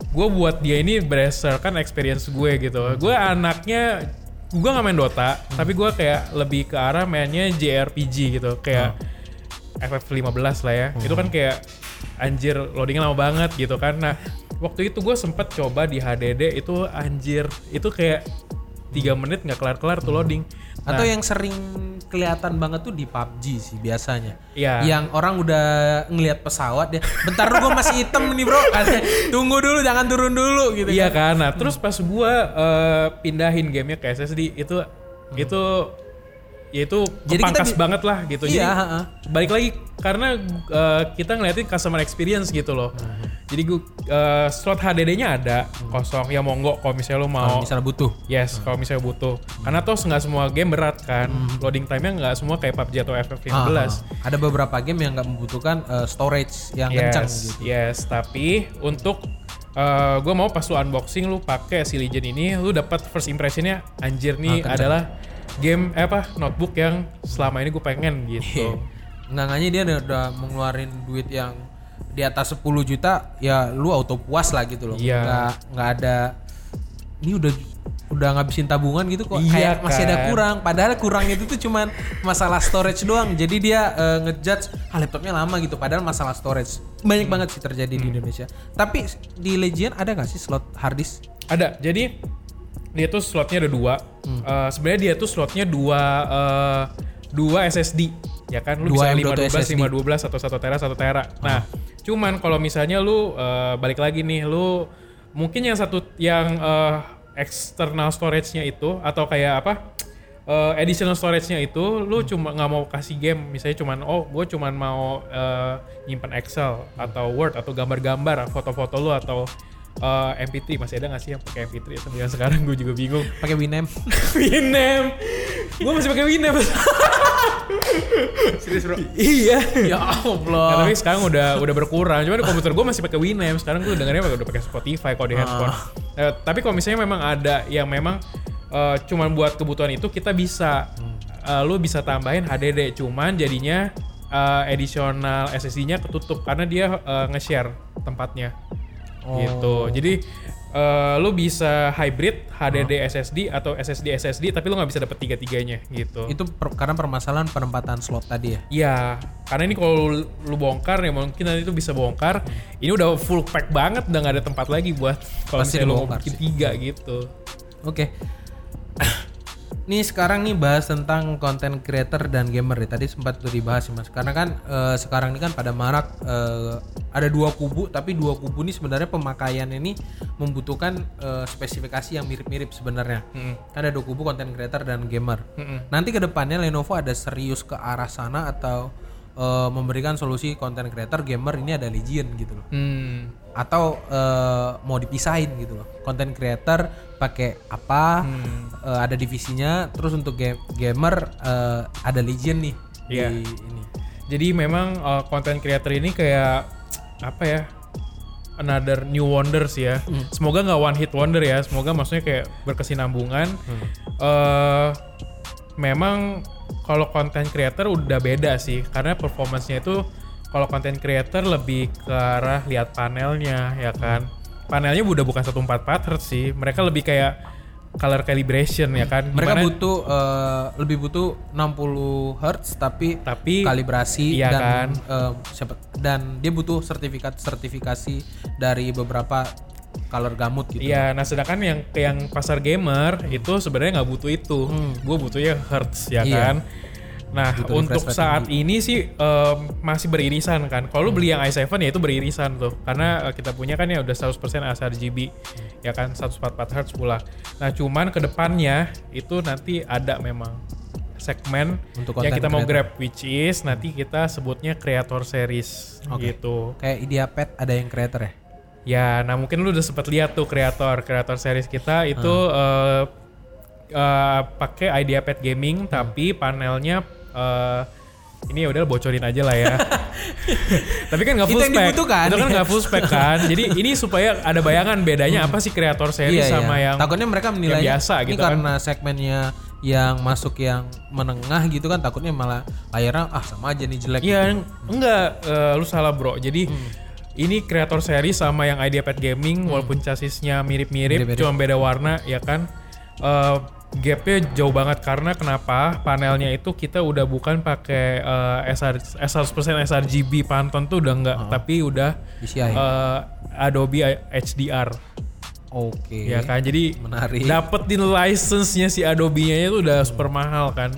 gue buat dia ini berdasarkan experience gue gitu. Gue anaknya gue nggak main Dota, tapi gue kayak lebih ke arah mainnya JRPG gitu, kayak FF15 lah ya. Itu kan kayak anjir loadingnya lama banget gitu kan. Nah, waktu itu gue sempet coba di HDD itu anjir, itu kayak tiga menit nggak kelar-kelar tuh loading. Nah, Atau yang sering kelihatan banget tuh di PUBG sih biasanya. Iya. Yang orang udah ngelihat pesawat dia, bentar dulu gue masih hitam nih bro. Tunggu dulu, jangan turun dulu gitu. Iya kan. kan. Nah, terus pas gua eh, pindahin gamenya ke SSD itu itu ya itu Jadi kita kepangkas bi- banget lah gitu. Iya, Jadi ha-ha. balik lagi karena eh, kita ngeliatin customer experience gitu loh. Jadi gua eh, slot HDD-nya ada kosong ya monggo kalau misalnya lo Kalau mau misalnya butuh. Yes, kalau misalnya butuh. Karena toh nggak semua game berat kan. Loading time-nya nggak semua kayak PUBG atau FF15. Ah, ah. Ada beberapa game yang nggak membutuhkan eh, storage yang kencang yes, gitu. yes. Tapi untuk gue mau pas lu unboxing lu pakai si Legion ini, lu dapat first impressionnya anjir nih Ah, kencang. adalah game eh, apa notebook yang selama ini gue pengen Iya. gitu. Enggaknya dia udah, udah mengeluarin duit yang di atas 10 juta, ya lu auto puas lah gitu loh. Iya. Nggak, nggak ada ini udah udah ngabisin tabungan gitu kok Iya kayak masih ada kan. kurang padahal kurang itu tuh cuman masalah storage doang jadi dia eh, ngejudge ah laptopnya lama gitu padahal masalah storage banyak Hmm. banget sih terjadi di Indonesia tapi di Legion ada nggak sih slot hard disk Ada. Jadi dia tuh slotnya ada dua. Hmm. Eh, Sebenarnya dia tuh slotnya dua eh, dua SSD ya kan lu Dua bisa M.2 512 SSD. 512 atau 1 tera 1 tera. Nah, cuman kalau misalnya lu eh, balik lagi nih lu mungkin yang satu yang eh, external storage-nya itu atau kayak apa? eh, additional storage-nya itu lu cuma nggak mau kasih game misalnya cuman oh gue cuman mau eh, nyimpan Excel atau Word atau gambar-gambar foto-foto lu atau eh, MP3 masih ada nggak sih yang pakai MP3 sampai yang sekarang gue juga bingung. Pakai Winem. Winem, gue masih pakai Winem. Serius bro? iya. ya Nah, Allah. tapi sekarang udah udah berkurang. Cuma di komputer gue masih pakai Winamp. Sekarang gue dengarnya udah pakai Spotify kalau di handphone. Eh, tapi kalau misalnya memang ada yang memang eh, cuman buat kebutuhan itu kita bisa eh, lu bisa tambahin HDD. Cuman jadinya eh, additional SSD-nya ketutup karena dia eh, nge-share tempatnya. Gitu. Jadi eh, lu bisa hybrid HDD SSD atau SSD SSD tapi lu nggak bisa dapet tiga-tiganya gitu. Itu per- karena permasalahan penempatan slot tadi ya. Iya, karena ini kalau lu, lu bongkar ya mungkin nanti itu bisa bongkar. Ini udah full pack banget, udah nggak ada tempat lagi buat kalau misalnya lu mau bikin tiga gitu. Oke. Nih sekarang nih bahas tentang content creator dan gamer nih. Tadi sempat udah dibahas sih mas. Karena kan eh, sekarang ini kan pada marak eh, ada dua kubu, tapi dua kubu ini sebenarnya pemakaian ini membutuhkan eh, spesifikasi yang mirip-mirip sebenarnya. Mm. Kan ada dua kubu content creator dan gamer. Mm-mm. Nanti ke depannya Lenovo ada serius ke arah sana atau eh, memberikan solusi content creator gamer ini ada Legion gitu loh Hmm. atau eh, mau dipisahin gitu loh content creator pakai apa eh, ada divisinya terus untuk ga- gamer eh, ada Legion nih di ini Jadi memang uh, content creator ini kayak apa ya? Another new wonders ya. Semoga nggak one hit wonder ya. Semoga maksudnya kayak berkesinambungan. eh memang kalau content creator udah beda sih karena performance-nya itu kalau content creator lebih ke arah lihat panelnya ya kan. Panelnya udah bukan 144 Hz sih. Mereka lebih kayak color calibration ya kan. mereka Dimana- butuh eh, lebih butuh 60 Hz tapi tapi kalibrasi Iya dan kan. eh, siapa dan dia butuh sertifikat sertifikasi dari beberapa color gamut gitu Iya, nah sedangkan yang yang pasar gamer itu sebenarnya nggak butuh itu. Gue butuhnya hertz ya Hmm. Iya. kan. Nah Butuh untuk saat ini sih em, masih beririsan kan. Kalau lu beli yang i7 ya itu beririsan tuh, karena eh, kita punya kan ya udah 100% sRGB ya kan 144 Hz pula. Nah cuman ke depannya itu nanti ada memang segmen Untuk yang kita mau creator. grab which is nanti kita sebutnya creator series Oke. gitu. kayak Ideapad ada yang creator ya Ya, nah mungkin lu udah sempat lihat tuh kreator kreator series kita itu eh eh, pakai IdeaPad Gaming tapi panelnya eh ini ya udah bocorin aja lah ya. tapi kan nggak full yang spec. Itu kan nggak full spec kan. Jadi ini supaya ada bayangan bedanya apa sih kreator series sama yang iya. takutnya mereka menilai biasa ini gitu kan. karena segmennya yang masuk yang menengah gitu kan takutnya malah layarnya ah sama aja nih jelek Iya, enggak eh, lu salah bro. Jadi ini kreator series sama yang IdeaPad Gaming walaupun chassisnya mirip-mirip cuma beda warna ya kan. Eh, gapnya jauh banget karena kenapa? Panelnya itu kita udah bukan pakai eh, SR, 100% sRGB Pantone tuh udah enggak tapi udah DCI. eh, Adobe HDR oke. Ya kan? Jadi menarik. dapetin license-nya si Adobe-nya itu udah super mahal kan?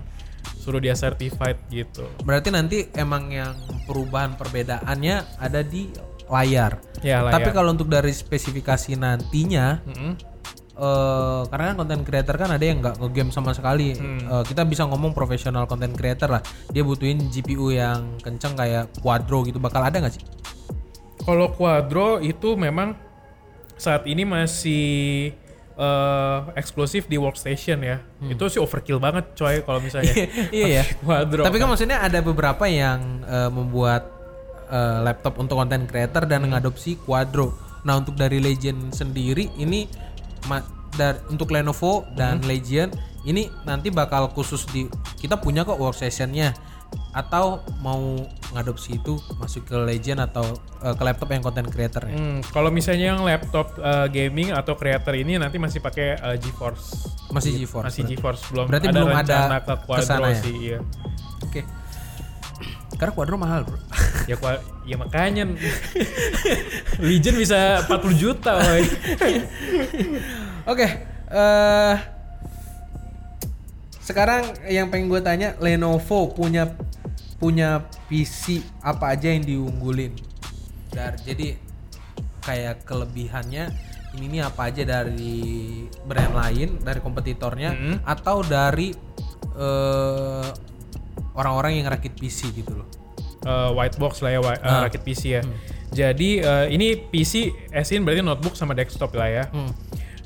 Suruh dia certified gitu. Berarti nanti emang yang perubahan perbedaannya ada di layar ya lah tapi kalau untuk dari spesifikasi nantinya Mm-mm. eh karena kan content creator kan ada yang nggak ngegame sama sekali. Hmm. Eh, kita bisa ngomong profesional content creator lah. Dia butuhin GPU yang kenceng kayak Quadro gitu. Bakal ada nggak sih? Kalau Quadro itu memang saat ini masih eh, eksklusif di workstation ya. Itu sih overkill banget coy kalau misalnya. iya ya. Quadro. Tapi kan maksudnya ada beberapa yang eh, membuat eh, laptop untuk content creator dan mengadopsi Quadro. Nah untuk dari Legend sendiri ini dar- untuk Lenovo dan Legion ini nanti bakal khusus di kita punya kok workstationnya atau mau ngadopsi itu masuk ke Legend atau eh, ke laptop yang content creator ya? Hmm, kalau misalnya yang laptop eh, gaming atau creator ini nanti masih pakai eh, GeForce. Masih GeForce. Masih GeForce belum Berarti ada belum ada ke Quadro ke sana ya? sih, iya. Oke. Karena Quadro mahal bro. Ya kwa- ya makanya Legion bisa 40 juta. Oke, eh sekarang yang pengen gue tanya, Lenovo punya punya PC apa aja yang diunggulin? Dar, jadi kayak kelebihannya ini nih apa aja dari brand lain, dari kompetitornya, Mm-hmm. atau dari eh, orang-orang yang rakit PC gitu loh? Eh, white box lah ya, wi- eh, Ah. rakit PC ya. Jadi eh, ini PC asin berarti notebook sama desktop lah ya. Hmm.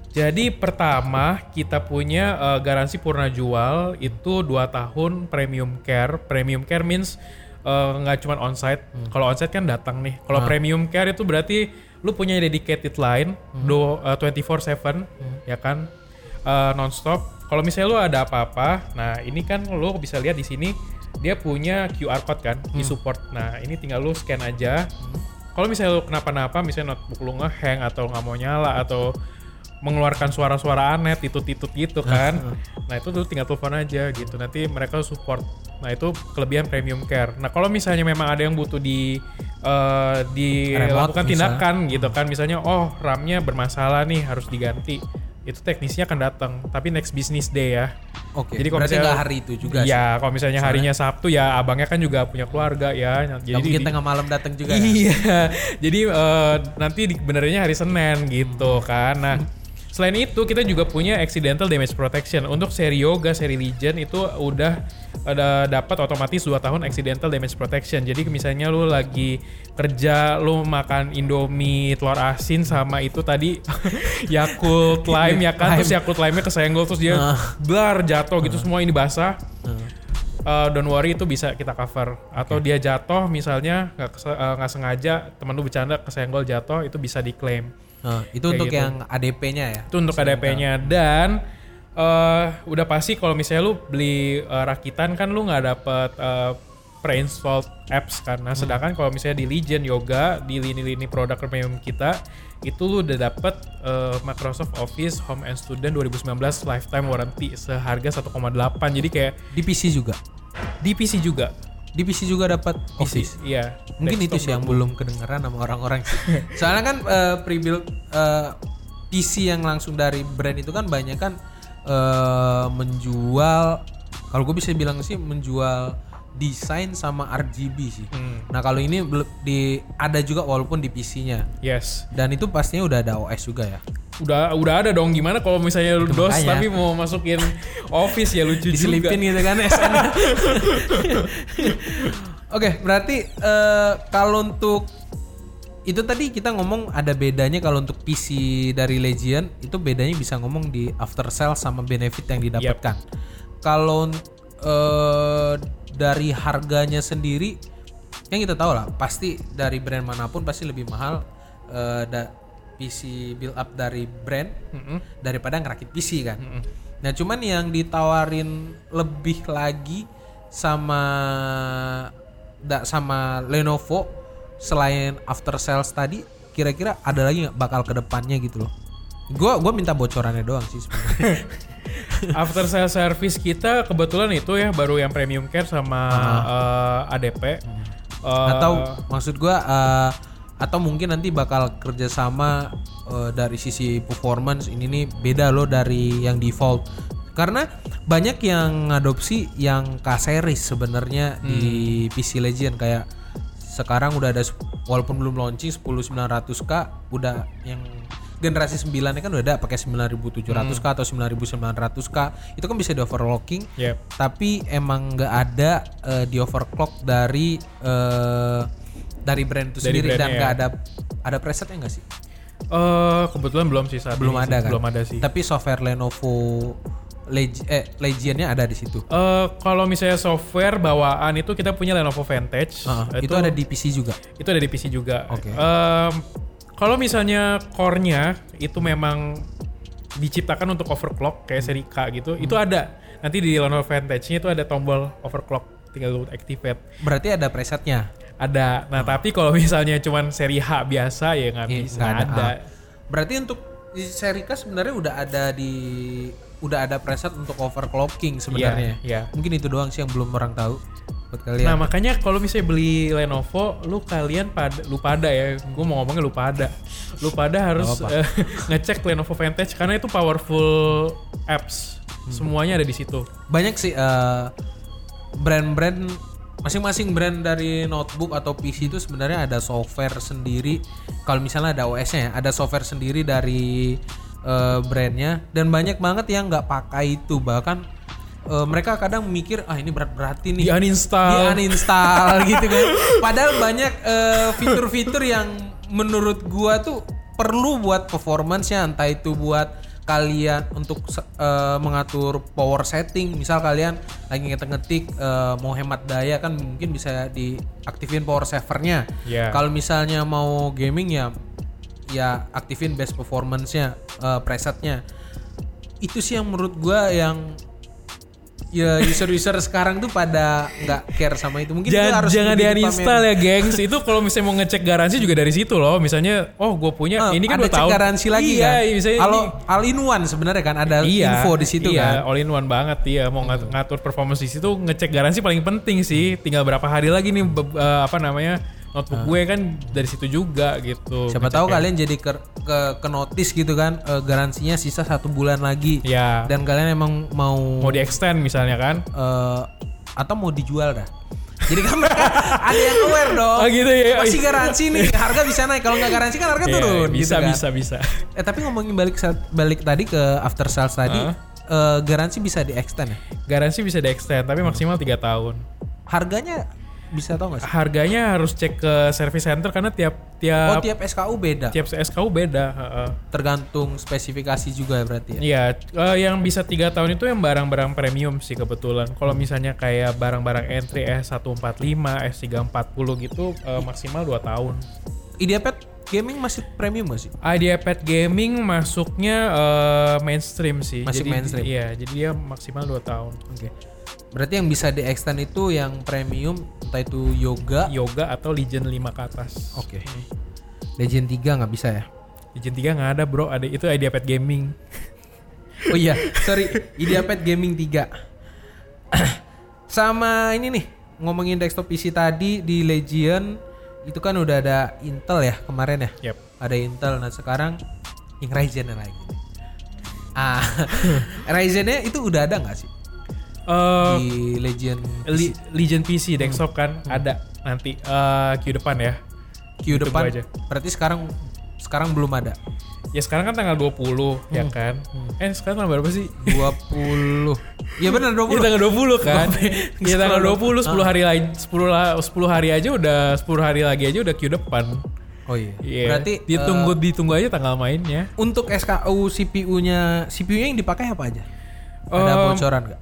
Jadi pertama kita punya eh, garansi purna jual itu 2 tahun premium care. Premium care means nggak cuma onsite. Kalau onsite kan datang nih. Kalau Ah. premium care itu berarti lu punya dedicated line do eh, 24/7 ya kan Eh, nonstop. Kalau misalnya lu ada apa-apa, nah ini kan lu bisa lihat di sini dia punya QR code kan di support. Nah ini tinggal lu scan aja. Kalau misalnya lu kenapa-napa, misalnya notebook lu ngehang atau nggak mau nyala atau mengeluarkan suara-suara aneh, titut-titut gitu kan. nah itu lu tinggal telepon aja gitu. Nanti mereka support. Nah itu kelebihan premium care. Nah kalau misalnya memang ada yang butuh di eh, dilakukan tindakan gitu kan, misalnya oh RAM-nya bermasalah nih harus diganti, itu teknisnya akan datang. Tapi next business day ya. Oke. Jadi kalau berarti misalnya- nggak hari itu juga sih. Iya, kalau misalnya harinya Sabtu ya abangnya kan juga punya keluarga ya. Nggak mungkin di- tengah malam datang juga. ya? Iya, jadi eh, nanti di, benernya hari Senin gitu kan. Nah, selain itu kita juga punya accidental damage protection. Untuk seri Yoga, seri Legion itu udah ada dapat otomatis 2 tahun accidental damage protection. Jadi misalnya lu lagi kerja, lu makan Indomie telur asin sama itu tadi Yakult Lime ya kan, terus Yakult Lime-nya kesenggol terus dia Ah. blar jatuh gitu. Semua ini basah. Uh, don't worry itu bisa kita cover. Atau dia jatuh misalnya nggak uh, sengaja temen lu bercanda kesenggol jatuh itu bisa diklaim Itu untuk gitu. yang ADP-nya ya. itu untuk ADP-nya dan uh, udah pasti kalau misalnya lu beli uh, rakitan kan lu nggak dapet uh, pre-installed apps kan nah sedangkan kalau misalnya di Legion Yoga di lini-lini produk premium kita itu lu udah dapet uh, Microsoft Office Home and Student 2019 lifetime warranty seharga 1,8 jadi kayak Di PC juga. di PC juga Di PC juga dapat Office. Iya. Mungkin itu sih yang belum kedengeran sama orang-orang. sih. Soalnya kan eh, pre-built eh, PC yang langsung dari brand itu kan banyak kan eh, menjual kalau gue bisa bilang sih menjual desain sama RGB sih. Hmm. Nah kalau ini di ada juga walaupun di PC-nya Yes. dan itu pastinya udah ada OS juga ya. Udah udah ada dong gimana kalau misalnya lu DOS makanya. tapi mau masukin Office ya lucu juga. diselipin gitu kan SN. Oke, berarti eh, kalau untuk itu tadi kita ngomong ada bedanya kalau untuk PC dari Legion itu bedanya bisa ngomong di after sale sama benefit yang didapatkan. Kalau eh, dari harganya sendiri yang kita tahu lah pasti dari brand mana pun pasti lebih mahal eh, da- PC build up dari brand Mm-mm. daripada ngerakit PC kan. Nah, cuman yang ditawarin lebih lagi sama da, sama Lenovo selain after sales tadi, kira-kira ada lagi nggak bakal ke depannya gitu loh. Gua gua minta bocorannya doang sih sebenarnya. After sales service kita kebetulan itu ya baru yang premium care sama eh, ADP. Eh, atau maksud gua eh, atau mungkin nanti bakal kerjasama eh, dari sisi performance ini nih beda loh dari yang default. Karena banyak yang ngadopsi yang K series sebenarnya di PC Legend. Kayak sekarang udah ada walaupun belum launching 10900K udah yang generasi 9 nya kan udah ada pakai 9700K atau 9900K itu kan bisa di overclocking Yep. tapi emang nggak ada eh, di overclock dari eh, dari brand itu Dari sendiri dan nggak ya. ada ada presetnya nggak sih eh, kebetulan belum sih saat belum ini ada kan Belum ada sih. tapi software Lenovo Leg eh Legionnya ada di situ Eh, kalau misalnya software bawaan itu kita punya Lenovo Vantage. Ah, itu, ada di PC juga itu ada di PC juga. Oke. Em, kalau misalnya core-nya itu memang diciptakan untuk overclock kayak seri K gitu, itu ada. Nanti di Lenovo Vantage-nya itu ada tombol overclock, tinggal lu activate. berarti ada presetnya Ada. Nah, tapi kalau misalnya cuman seri H biasa ya nggak Iya, bisa nggak ada. ada. Ah. berarti untuk di seri K sebenarnya udah ada di udah ada preset untuk overclocking sebenarnya Iya, iya. mungkin itu doang sih yang belum orang tahu buat kalian. Nah makanya kalau misalnya beli Lenovo, lu kalian pada lu pada ya, gue mau ngomongnya lu pada, lu pada harus eh, ngecek Lenovo Vantage karena itu powerful apps, Hmm. semuanya ada di situ. banyak sih eh, brand-brand masing-masing brand dari notebook atau PC itu sebenarnya ada software sendiri. Kalau misalnya ada OS-nya ya ada software sendiri dari eh, brandnya. Dan banyak banget yang nggak pakai itu. Bahkan eh, mereka kadang mikir ah ini berat-berati nih Di uninstall. di uninstall gitu kan. Padahal banyak eh, fitur-fitur yang menurut gua tuh perlu buat performance-nya entah itu buat kalian untuk eh, mengatur power setting misal kalian lagi ngetik-ngetik eh, mau hemat daya kan mungkin bisa diaktifin power savernya Ya. kalau misalnya mau gaming ya ya aktifin best performance-nya eh, presetnya itu sih yang menurut gua yang ya user-user sekarang tuh pada nggak care sama itu mungkin Jangan, harus jangan lebih di uninstall dipamerin. ya, gengs. Itu kalau misalnya mau ngecek garansi juga dari situ loh. Misalnya, oh gue punya Eh, ini kan ada cek tahun. garansi lagi iya, kan. misalnya Kalau all in one sebenarnya kan ada iya, info di situ iya, kan. All in one banget iya. Mau ngat- ngatur performance di situ ngecek garansi paling penting sih. Tinggal berapa hari lagi nih eh, apa namanya notebook gue kan dari situ juga gitu. Ah. Siapa tahu kalian jadi ke ke, ke notice gitu kan eh, garansinya sisa satu bulan lagi. Iya. Dan kalian emang mau Mau di extend misalnya kan? eh, atau mau dijual dah. Jadi kan mereka ada yang aware dong. Oh gitu ya. Masih garansi nih, harga bisa naik. Kalau nggak garansi kan harga Iya, turun. bisa gitu kan. bisa bisa. Eh tapi ngomongin balik balik tadi ke after sales tadi, Heeh. eh, garansi bisa di extend ya. Garansi bisa di extend tapi maksimal 3 tahun. Harganya bisa tau gak sih? Harganya harus cek ke service center karena tiap Oh tiap tiap SKU beda. tiap SKU beda. heeh. Tergantung spesifikasi juga ya berarti ya. Iya, eh, yang bisa tiga tahun itu yang barang-barang premium sih kebetulan. Kalau misalnya kayak barang-barang entry S145, S340 gitu eh, maksimal 2 tahun. IdeaPad gaming masih premium gak sih? IdeaPad gaming masuknya eh, mainstream sih. Masih jadi, mainstream. Iya, jadi dia maksimal 2 tahun. Oke. Berarti yang bisa di extend itu yang premium entah itu yoga. Yoga atau Legion 5 ke atas. Oke. Legend 3 nggak bisa ya? Legion 3 nggak ada bro, ada itu IdeaPad gaming. Oh iya, sorry. IdeaPad Gaming 3. Sama ini nih, ngomongin desktop PC tadi di Legion itu kan udah ada Intel ya kemarin ya. Yep. Ada Intel nah sekarang yang Ryzen lagi. Ah, Ryzennya itu udah ada nggak sih Eh, di Legion Le- Legion PC desktop kan ada nanti Q depan ya. Q depan? aja. Berarti sekarang sekarang belum ada. Ya sekarang kan tanggal 20 ya kan. Eh sekarang tanggal berapa sih? 20. Iya benar 20. Ya tanggal 20 kan. Ya tanggal scroll. 20 10 hari lain 10 la- 10 hari aja udah 10 hari lagi aja udah Q depan. Oh iya. Iya. Berarti ditunggu eh, ditunggu aja tanggal mainnya. untuk SKU CPU-nya CPU-nya yang dipakai apa aja? Ada bocoran nggak?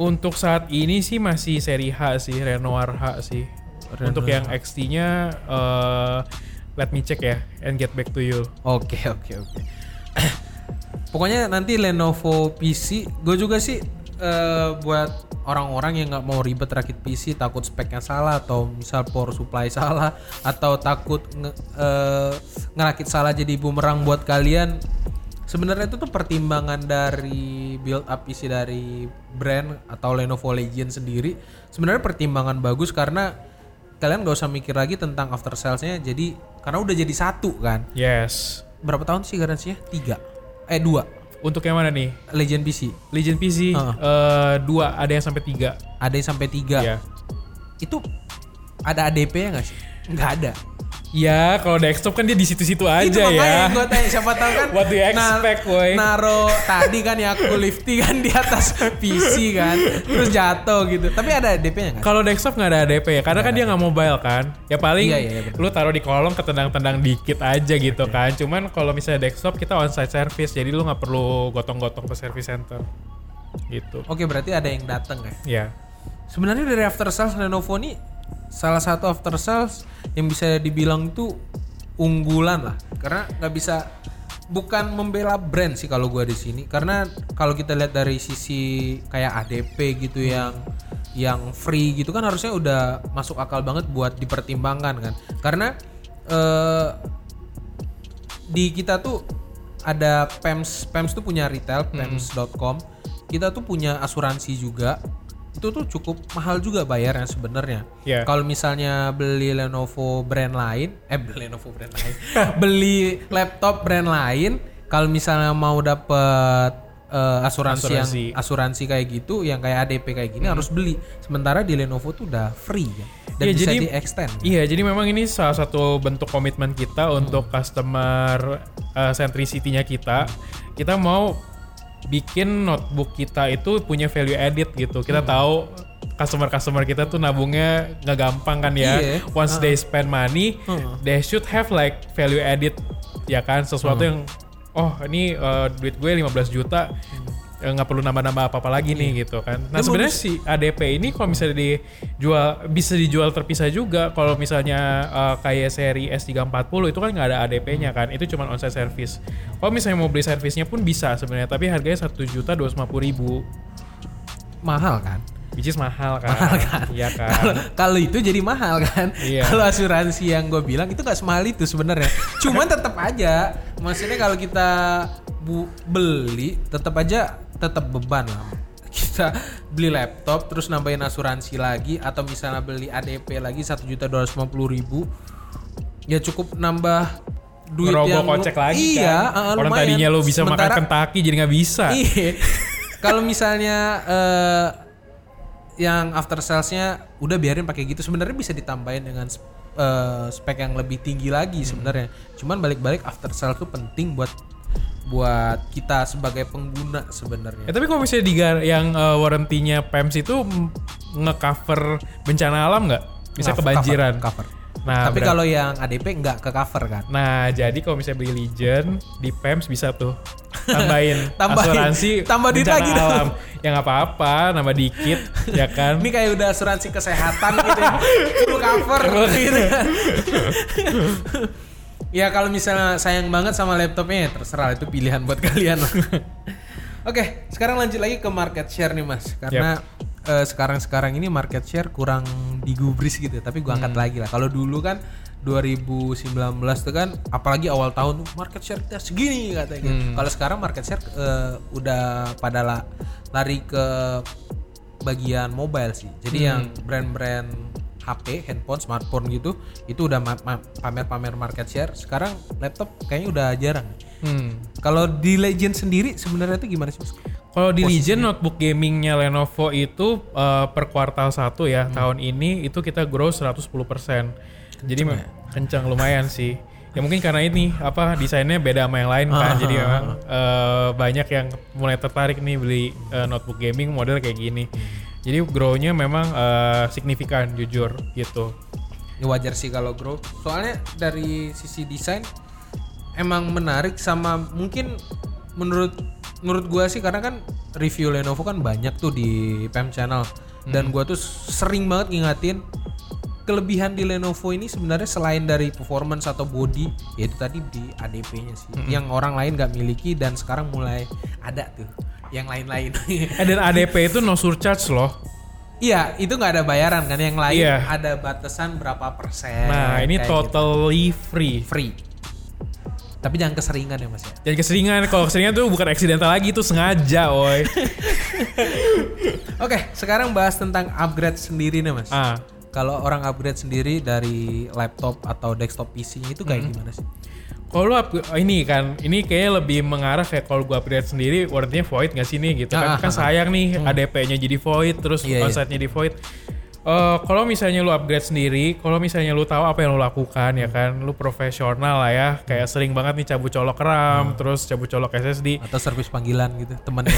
Untuk saat ini sih masih seri H sih, Renoir H sih. Renoir Untuk yang XT-nya eh, let me check ya and get back to you. Oke oke oke. Pokoknya nanti Lenovo PC, gue juga sih eh, buat orang-orang yang nggak mau ribet rakit PC, takut speknya salah atau misal power supply salah atau takut nge- eh, ngerakit salah jadi bumerang buat kalian. Sebenarnya itu tuh pertimbangan dari build up PC dari brand atau Lenovo Legion sendiri. Sebenarnya pertimbangan bagus karena kalian gak usah mikir lagi tentang after salesnya. Jadi karena udah jadi satu kan Yes. berapa tahun sih garansinya? Tiga, eh dua. Untuk yang mana nih? Legend PC Legion PC Heeh. eh, dua, ada yang sampai tiga. ada yang sampai tiga. Iya. Itu ada ADP ya nggak sih? Nggak ada. Ya, kalau desktop kan dia di situ-situ aja Itu makanya ya. gue tanya siapa tahu kan. What do you expect, woy? Naro tadi kan ya aku lifting kan di atas PC kan, terus jatuh gitu. Tapi ada ADP-nya nggak? Kalau desktop nggak ada ADP ya, karena kan dia nggak mobile kan. Ya paling Iya, iya, iya, lu taruh di kolong ketendang-tendang dikit aja gitu kan. Cuman kalau misalnya desktop kita on-site service, jadi lu nggak perlu gotong-gotong ke service center. Gitu. Oke berarti ada yang datang ya. Ya. Sebenarnya dari after sales Lenovo nih salah satu after sales yang bisa dibilang tuh unggulan lah. Karena nggak bisa bukan membela brand sih kalau gua di sini. Karena kalau kita lihat dari sisi kayak ADP gitu yang yang free gitu kan harusnya udah masuk akal banget buat dipertimbangkan kan. Karena eh, di kita tuh ada PEMS PEMS tuh punya retail PEMS.com kita tuh punya asuransi juga itu tuh cukup mahal juga bayarnya sebenarnya. Iya. kalau misalnya beli Lenovo brand lain eh beli Lenovo brand lain. Beli laptop brand lain kalau misalnya mau dapet eh, asuransi, yang Asuransi. asuransi kayak gitu yang kayak ADP kayak gini harus beli. Sementara di Lenovo tuh udah free ya. Dan Iya, bisa jadi- di extend Iya, jadi memang ini salah satu bentuk komitmen kita untuk customer uh, centricity-nya kita. Kita mau bikin notebook kita itu punya value added gitu. Kita tahu customer-customer kita tuh nabungnya nggak gampang kan ya. Iya. Once they spend money, Heeh. they should have like value added ya kan sesuatu yang oh ini uh, duit gue 15 juta eh, nggak perlu nambah-nambah apa-apa lagi nih gitu kan. Nah sebenarnya si ADP ini kalau misalnya dijual bisa dijual terpisah juga. Kalau misalnya uh, kayak seri S340 itu kan nggak ada ADP-nya kan. Itu cuma onsite service. Kalau misalnya mau beli servisnya pun bisa sebenarnya. Tapi harganya satu juta dua ribu. Mahal kan? Which is mahal kan. Mahal kan? Iya kan. Kalau itu jadi mahal kan. Iya. Kalau asuransi yang gue bilang itu nggak semahal itu sebenarnya. Cuman tetap aja. Maksudnya kalau kita bu beli tetap aja tetap beban lah. Kita beli laptop terus nambahin asuransi lagi atau misalnya beli ADP lagi satu juta dua ribu ya cukup nambah duit Ngerogoh yang lu- kocek lagi iya, kan. eh, Orang lumayan. tadinya lu bisa Sementara- makan Kentucky jadi nggak bisa. Iya. Kalau misalnya eh, yang after salesnya udah biarin pakai gitu sebenarnya bisa ditambahin dengan eh, spek yang lebih tinggi lagi sebenarnya. Cuman balik-balik after sales tuh penting buat buat kita sebagai pengguna sebenarnya. Ya, tapi kalau misalnya di yang uh, warrantinya PEMS itu nge-cover bencana alam nggak? Misalnya Cover, kebanjiran. Cover. Nah, Tapi kalau yang ADP nggak ke cover kan? Nah, jadi kalau misalnya beli Legion di PEMS bisa tuh tambahin, Tambahin. asuransi Tambah duit bencana lagi dong. alam. Ya nggak apa-apa, nambah dikit, ya kan? Ini kayak udah asuransi kesehatan gitu ya. Full cover gitu kan. Ya kalau misalnya sayang banget sama laptopnya ya terserah itu pilihan buat kalian lah. Oke, sekarang lanjut lagi ke market share nih Mas. Karena eh, sekarang-sekarang ini market share kurang digubris gitu, tapi gua angkat lagi lah. Kalau dulu kan 2019 tuh kan apalagi awal tahun tuh market share kita segini katanya. Kalau sekarang market share eh, udah pada la- lari ke bagian mobile sih. Jadi yang brand-brand HP, handphone, smartphone gitu itu udah ma- ma- pamer-pamer market share. Sekarang laptop kayaknya udah jarang. Hmm. Kalau di Legend sendiri sebenarnya itu gimana sih? Kalau di Legion notebook gamingnya Lenovo itu uh, per kuartal 1 ya Hmm. tahun ini itu kita grow 110%. Jadi me- kencang lumayan sih. Ya mungkin karena ini apa desainnya beda sama yang lain kan. Jadi memang uh, banyak yang mulai tertarik nih beli uh, notebook gaming model kayak gini. Jadi grow-nya memang uh, signifikan jujur gitu. Ya wajar sih kalau grow. Soalnya dari sisi desain emang menarik sama mungkin menurut menurut gua sih karena kan review Lenovo kan banyak tuh di PM channel dan gua tuh sering banget ngingatin kelebihan di Lenovo ini sebenarnya selain dari performance atau body yaitu tadi di ADP-nya sih yang orang lain nggak miliki dan sekarang mulai ada tuh yang lain-lain. Eh, dan ADP itu no surcharge loh. Iya, itu nggak ada bayaran kan. Yang lain Iya. ada batasan berapa persen. Nah ini gitu. totally free. free. Tapi jangan keseringan ya mas ya. Jadi keseringan, kalau keseringan tuh bukan accidental lagi, itu sengaja, oi. Oke, sekarang bahas tentang upgrade sendiri nih mas. ah, Kalau orang upgrade sendiri dari laptop atau desktop PC-nya itu Hmm. kayak gimana sih? Kalau lu ini kan, ini kayaknya lebih mengarah kayak kalau gua upgrade sendiri, warrantinya void nggak sih nih gitu Ah, kan? Kan ah, sayang nih ADP-nya jadi void, terus Iya, iya. onsite-nya di void. Eh, kalau misalnya lu upgrade sendiri, kalau misalnya lu tahu apa yang lu lakukan ya kan, lu profesional lah ya, kayak sering banget nih cabut colok RAM, terus cabut colok SSD. Atau servis panggilan gitu temennya.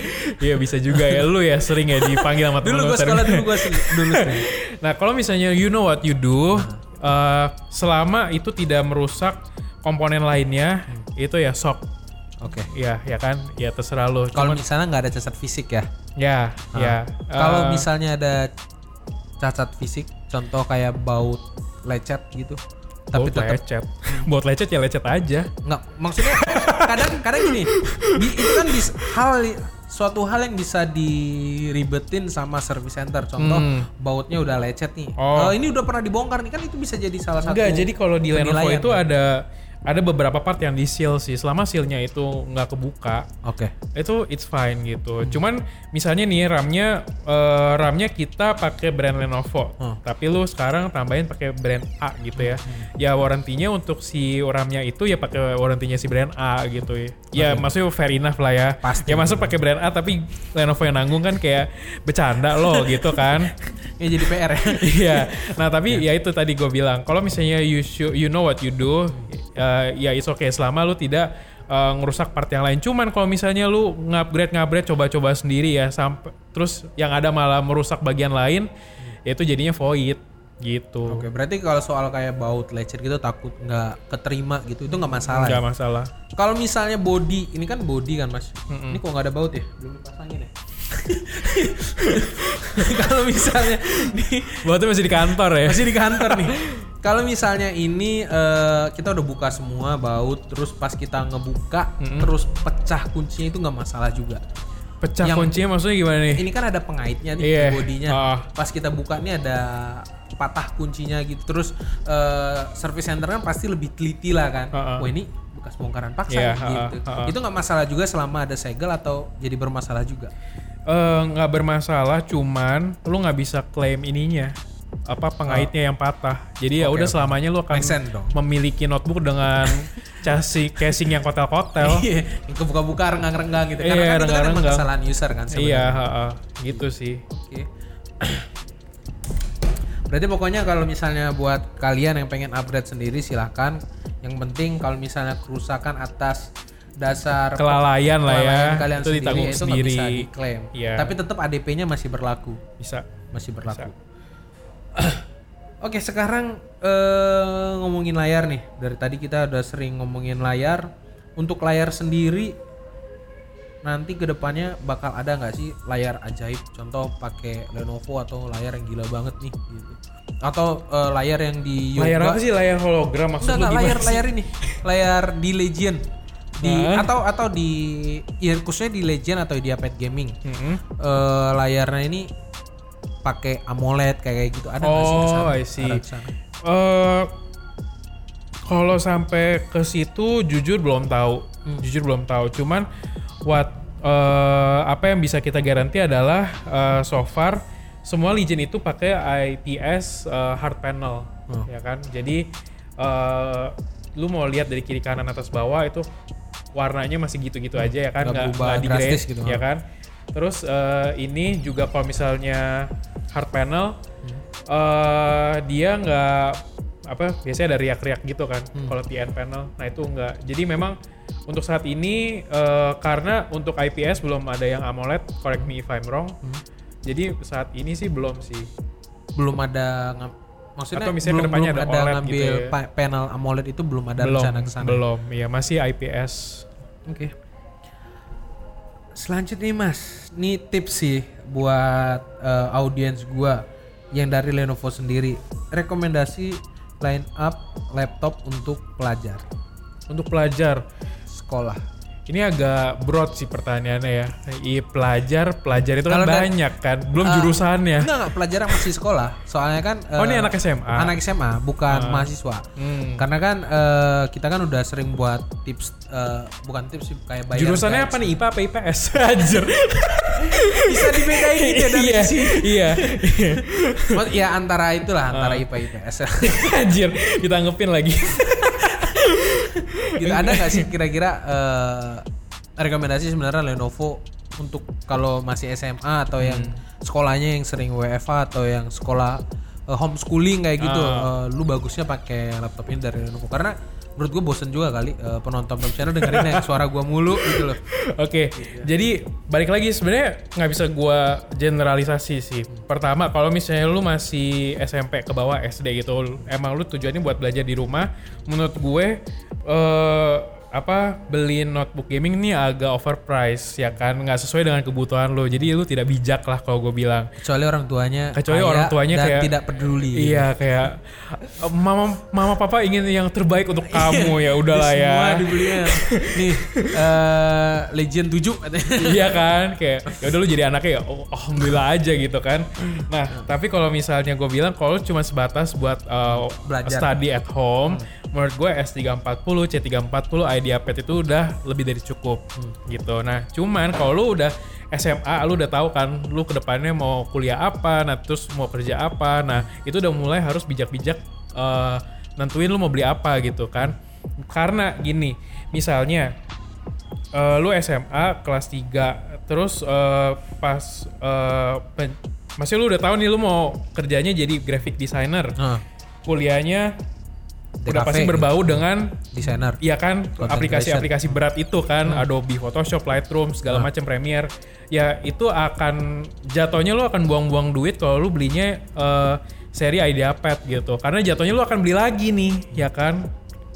Iya bisa juga ya lu ya sering ya dipanggil sama dulu temen-temen gue sekolah dulu gue dulu sering. Nah, kalau misalnya you know what you do, eh, selama itu tidak merusak komponen lainnya, itu ya sok. Oke. Ya, ya kan? Ya terserah lo. Kalau misalnya nggak ada cacat fisik ya. ya, ya. Kalau eh, misalnya ada cacat fisik, contoh kayak baut lecet gitu. Tapi tetap lecet. buat lecet ya lecet aja. nggak maksudnya kadang kadang gini itu kan bis, hal suatu hal yang bisa diribetin sama service center contoh Hmm. bautnya udah lecet nih Oh. Eh, ini udah pernah dibongkar nih kan itu bisa jadi salah satu Enggak, jadi kalau di Lenovo itu ada ada beberapa part yang di seal sih. Selama sealnya itu nggak kebuka, oke itu it's fine gitu. Hmm. Cuman misalnya nih RAM-nya eh, RAM-nya kita pakai brand Lenovo, Hmm. tapi lu sekarang tambahin pakai brand A gitu ya. Ya warrantinya untuk si RAM-nya itu ya pakai warrantinya si brand A gitu ya. Ya maksudnya fair enough lah ya. Pasti. Ya masuk pakai brand A tapi Lenovo yang nanggung kan kayak bercanda loh gitu kan. ya jadi PR ya Iya. Nah tapi ya itu tadi gue bilang. Kalau misalnya you should- you know what you do, uh, ya it's okay selama lu tidak uh, ngerusak part yang lain. Cuman kalau misalnya lu ngupgrade ngupgrade coba-coba sendiri ya sampai terus yang ada malah merusak bagian lain, ya itu jadinya void gitu. Oke, berarti kalau soal kayak baut lecet gitu takut nggak keterima gitu, itu nggak masalah. ya? Nggak masalah. Kalau misalnya body, ini kan body kan mas. Ini kok nggak ada baut ya? Belum dipasangin ya? Kalau misalnya nih Buatnya masih di kantor ya. masih di kantor nih. Kalau misalnya ini eh, kita udah buka semua baut, terus pas kita ngebuka, terus pecah kuncinya itu nggak masalah juga. Pecah Yang- kuncinya maksudnya gimana nih? Ini kan ada pengaitnya nih di bodinya. Ah. Pas kita buka nih ada patah kuncinya gitu. Terus eh, service center kan pasti lebih teliti lah kan. Ah, ah. Wah ini bekas bongkaran paksa Iya, gitu. ah, ah. Itu nggak masalah juga selama ada segel atau jadi bermasalah juga. Eh, nggak bermasalah, cuman lu nggak bisa klaim ininya apa pengaitnya yang patah. Jadi ya Oke, udah oke. selamanya lu akan memiliki notebook dengan chassis casing yang kotel-kotel. Iya, yang kebuka-buka renggang-renggang gitu. Iya, Karena kan itu kan emang renggang-renggang. kesalahan user kan sebenarnya. iya, heeh, gitu sih. Oke. Berarti pokoknya kalau misalnya buat kalian yang pengen upgrade sendiri silahkan. Yang penting kalau misalnya kerusakan atas dasar Kelalaian lah ya, kalian itu sendiri ditanggung itu sendiri. bisa diklaim. Iya. Tapi tetap ADP-nya masih berlaku, Bisa. masih berlaku. Oke, sekarang eh, ngomongin layar nih. Dari tadi kita udah sering ngomongin layar. Untuk layar sendiri nanti ke depannya bakal ada nggak sih layar ajaib? Contoh pakai Lenovo atau layar yang gila banget nih gitu. Atau eh, layar yang di Yoga. Layar apa sih? Layar hologram maksud Enggak, lu enggak, gimana layar sih? layar ini. Layar di Legend. Di Hah? atau atau di ya khususnya di Legend atau di Apet Gaming. Mm-mm. Eh, layarnya ini pakai AMOLED kayak gitu ada nggak sih Oh, ke sana? I see. Arah ke sana? Eh, kalau sampai ke situ jujur belum tahu. Hmm. Jujur belum tahu. Cuman what eh, apa yang bisa kita garanti adalah eh, so far semua Legion itu pakai IPS eh, hard panel, Oh. ya kan? Jadi eh, lu mau lihat dari kiri kanan atas bawah itu warnanya masih gitu-gitu aja ya kan? Hmm. Nggak Nggak nggak di-grade, gitu, ya kan? Terus eh, ini juga kalau misalnya hard panel eh dia nggak apa biasanya ada riak-riak gitu kan kalau TN panel. Nah itu enggak. Jadi memang untuk saat ini eh, karena untuk IPS belum ada yang AMOLED, correct me if I'm wrong. Jadi saat ini sih belum sih. belum ada maksudnya Atau misalnya belum, belum ada ada OLED ngambil gitu ya. pa- panel AMOLED itu belum ada belum rencana ke sana. belum. Ya masih IPS. Oke. Selanjutnya nih Mas, ini tips sih buat eh, audiens gua yang dari Lenovo sendiri. Rekomendasi line up laptop untuk pelajar Untuk pelajar sekolah. Ini agak broad sih pertanyaannya ya. Iya pelajar, pelajar itu Kalau kan banyak kan, belum Ah, jurusannya. Enggak, enggak, pelajar yang masih sekolah. Soalnya kan Oh, ini eh, anak SMA? Anak SMA, bukan mahasiswa. Hmm. Karena kan eh, kita kan udah sering buat tips eh, bukan tips sih kayak bayar Jurusannya apa nih? IPA apa IPS? Anjir. Bisa dibedain gitu ya dari iya, sini. iya. Maksud- ya antara itulah antara Ah. IPA IPS. Anjir, ditanggepin lagi. gitu ada nggak sih kira-kira eh, rekomendasi sebenarnya Lenovo untuk kalau masih SMA atau yang Hmm. sekolahnya yang sering WFA atau yang sekolah eh, homeschooling kayak gitu Ah. eh, lu bagusnya pakai laptop ini dari Lenovo karena menurut gue bosen juga kali eh, penonton web channel dengerin suara gua mulu gitu loh Oke, jadi balik lagi sebenarnya nggak bisa gua generalisasi sih. Pertama, kalau misalnya lu masih SMP ke bawah SD gitu, emang lu tujuannya buat belajar di rumah, menurut gue eh apa beli notebook gaming ini agak overpriced ya kan, nggak sesuai dengan kebutuhan lu. Jadi lu tidak bijak lah kalau gue bilang. kecuali orang tuanya Kecuali orang tuanya dan kayak- tidak peduli Iya kayak mama mama papa ingin yang terbaik untuk kamu. Ya udahlah ya. semua dibelinya. Nih eh, Legend 7 katanya. Iya kan? Kayak ya udah lu jadi anaknya ya oh, alhamdulillah aja gitu kan. Nah tapi kalau misalnya gue bilang kalau cuma sebatas buat uh, Belajar. study at home menurut gue S340 C340 IdeaPad itu udah lebih dari cukup gitu. Nah cuman kalau lu udah SMA lu udah tahu kan lu ke depannya mau kuliah apa nah terus mau kerja apa nah itu udah mulai harus bijak-bijak uh, nentuin lu mau beli apa gitu kan. Karena gini misalnya eh, lu SMA kelas 3 terus eh, pas pen- masih lu udah tahu nih lu mau kerjanya jadi graphic designer. Nah, kuliahnya udah pasti gitu. berbau dengan desainer. Iya kan aplikasi-aplikasi berat itu kan Hmm. Adobe Photoshop, Lightroom segala macam Premiere. Ya itu akan jatuhnya lu akan buang-buang duit kalau lu belinya eh, seri IdeaPad gitu. Karena jatuhnya lu akan beli lagi nih, ya kan?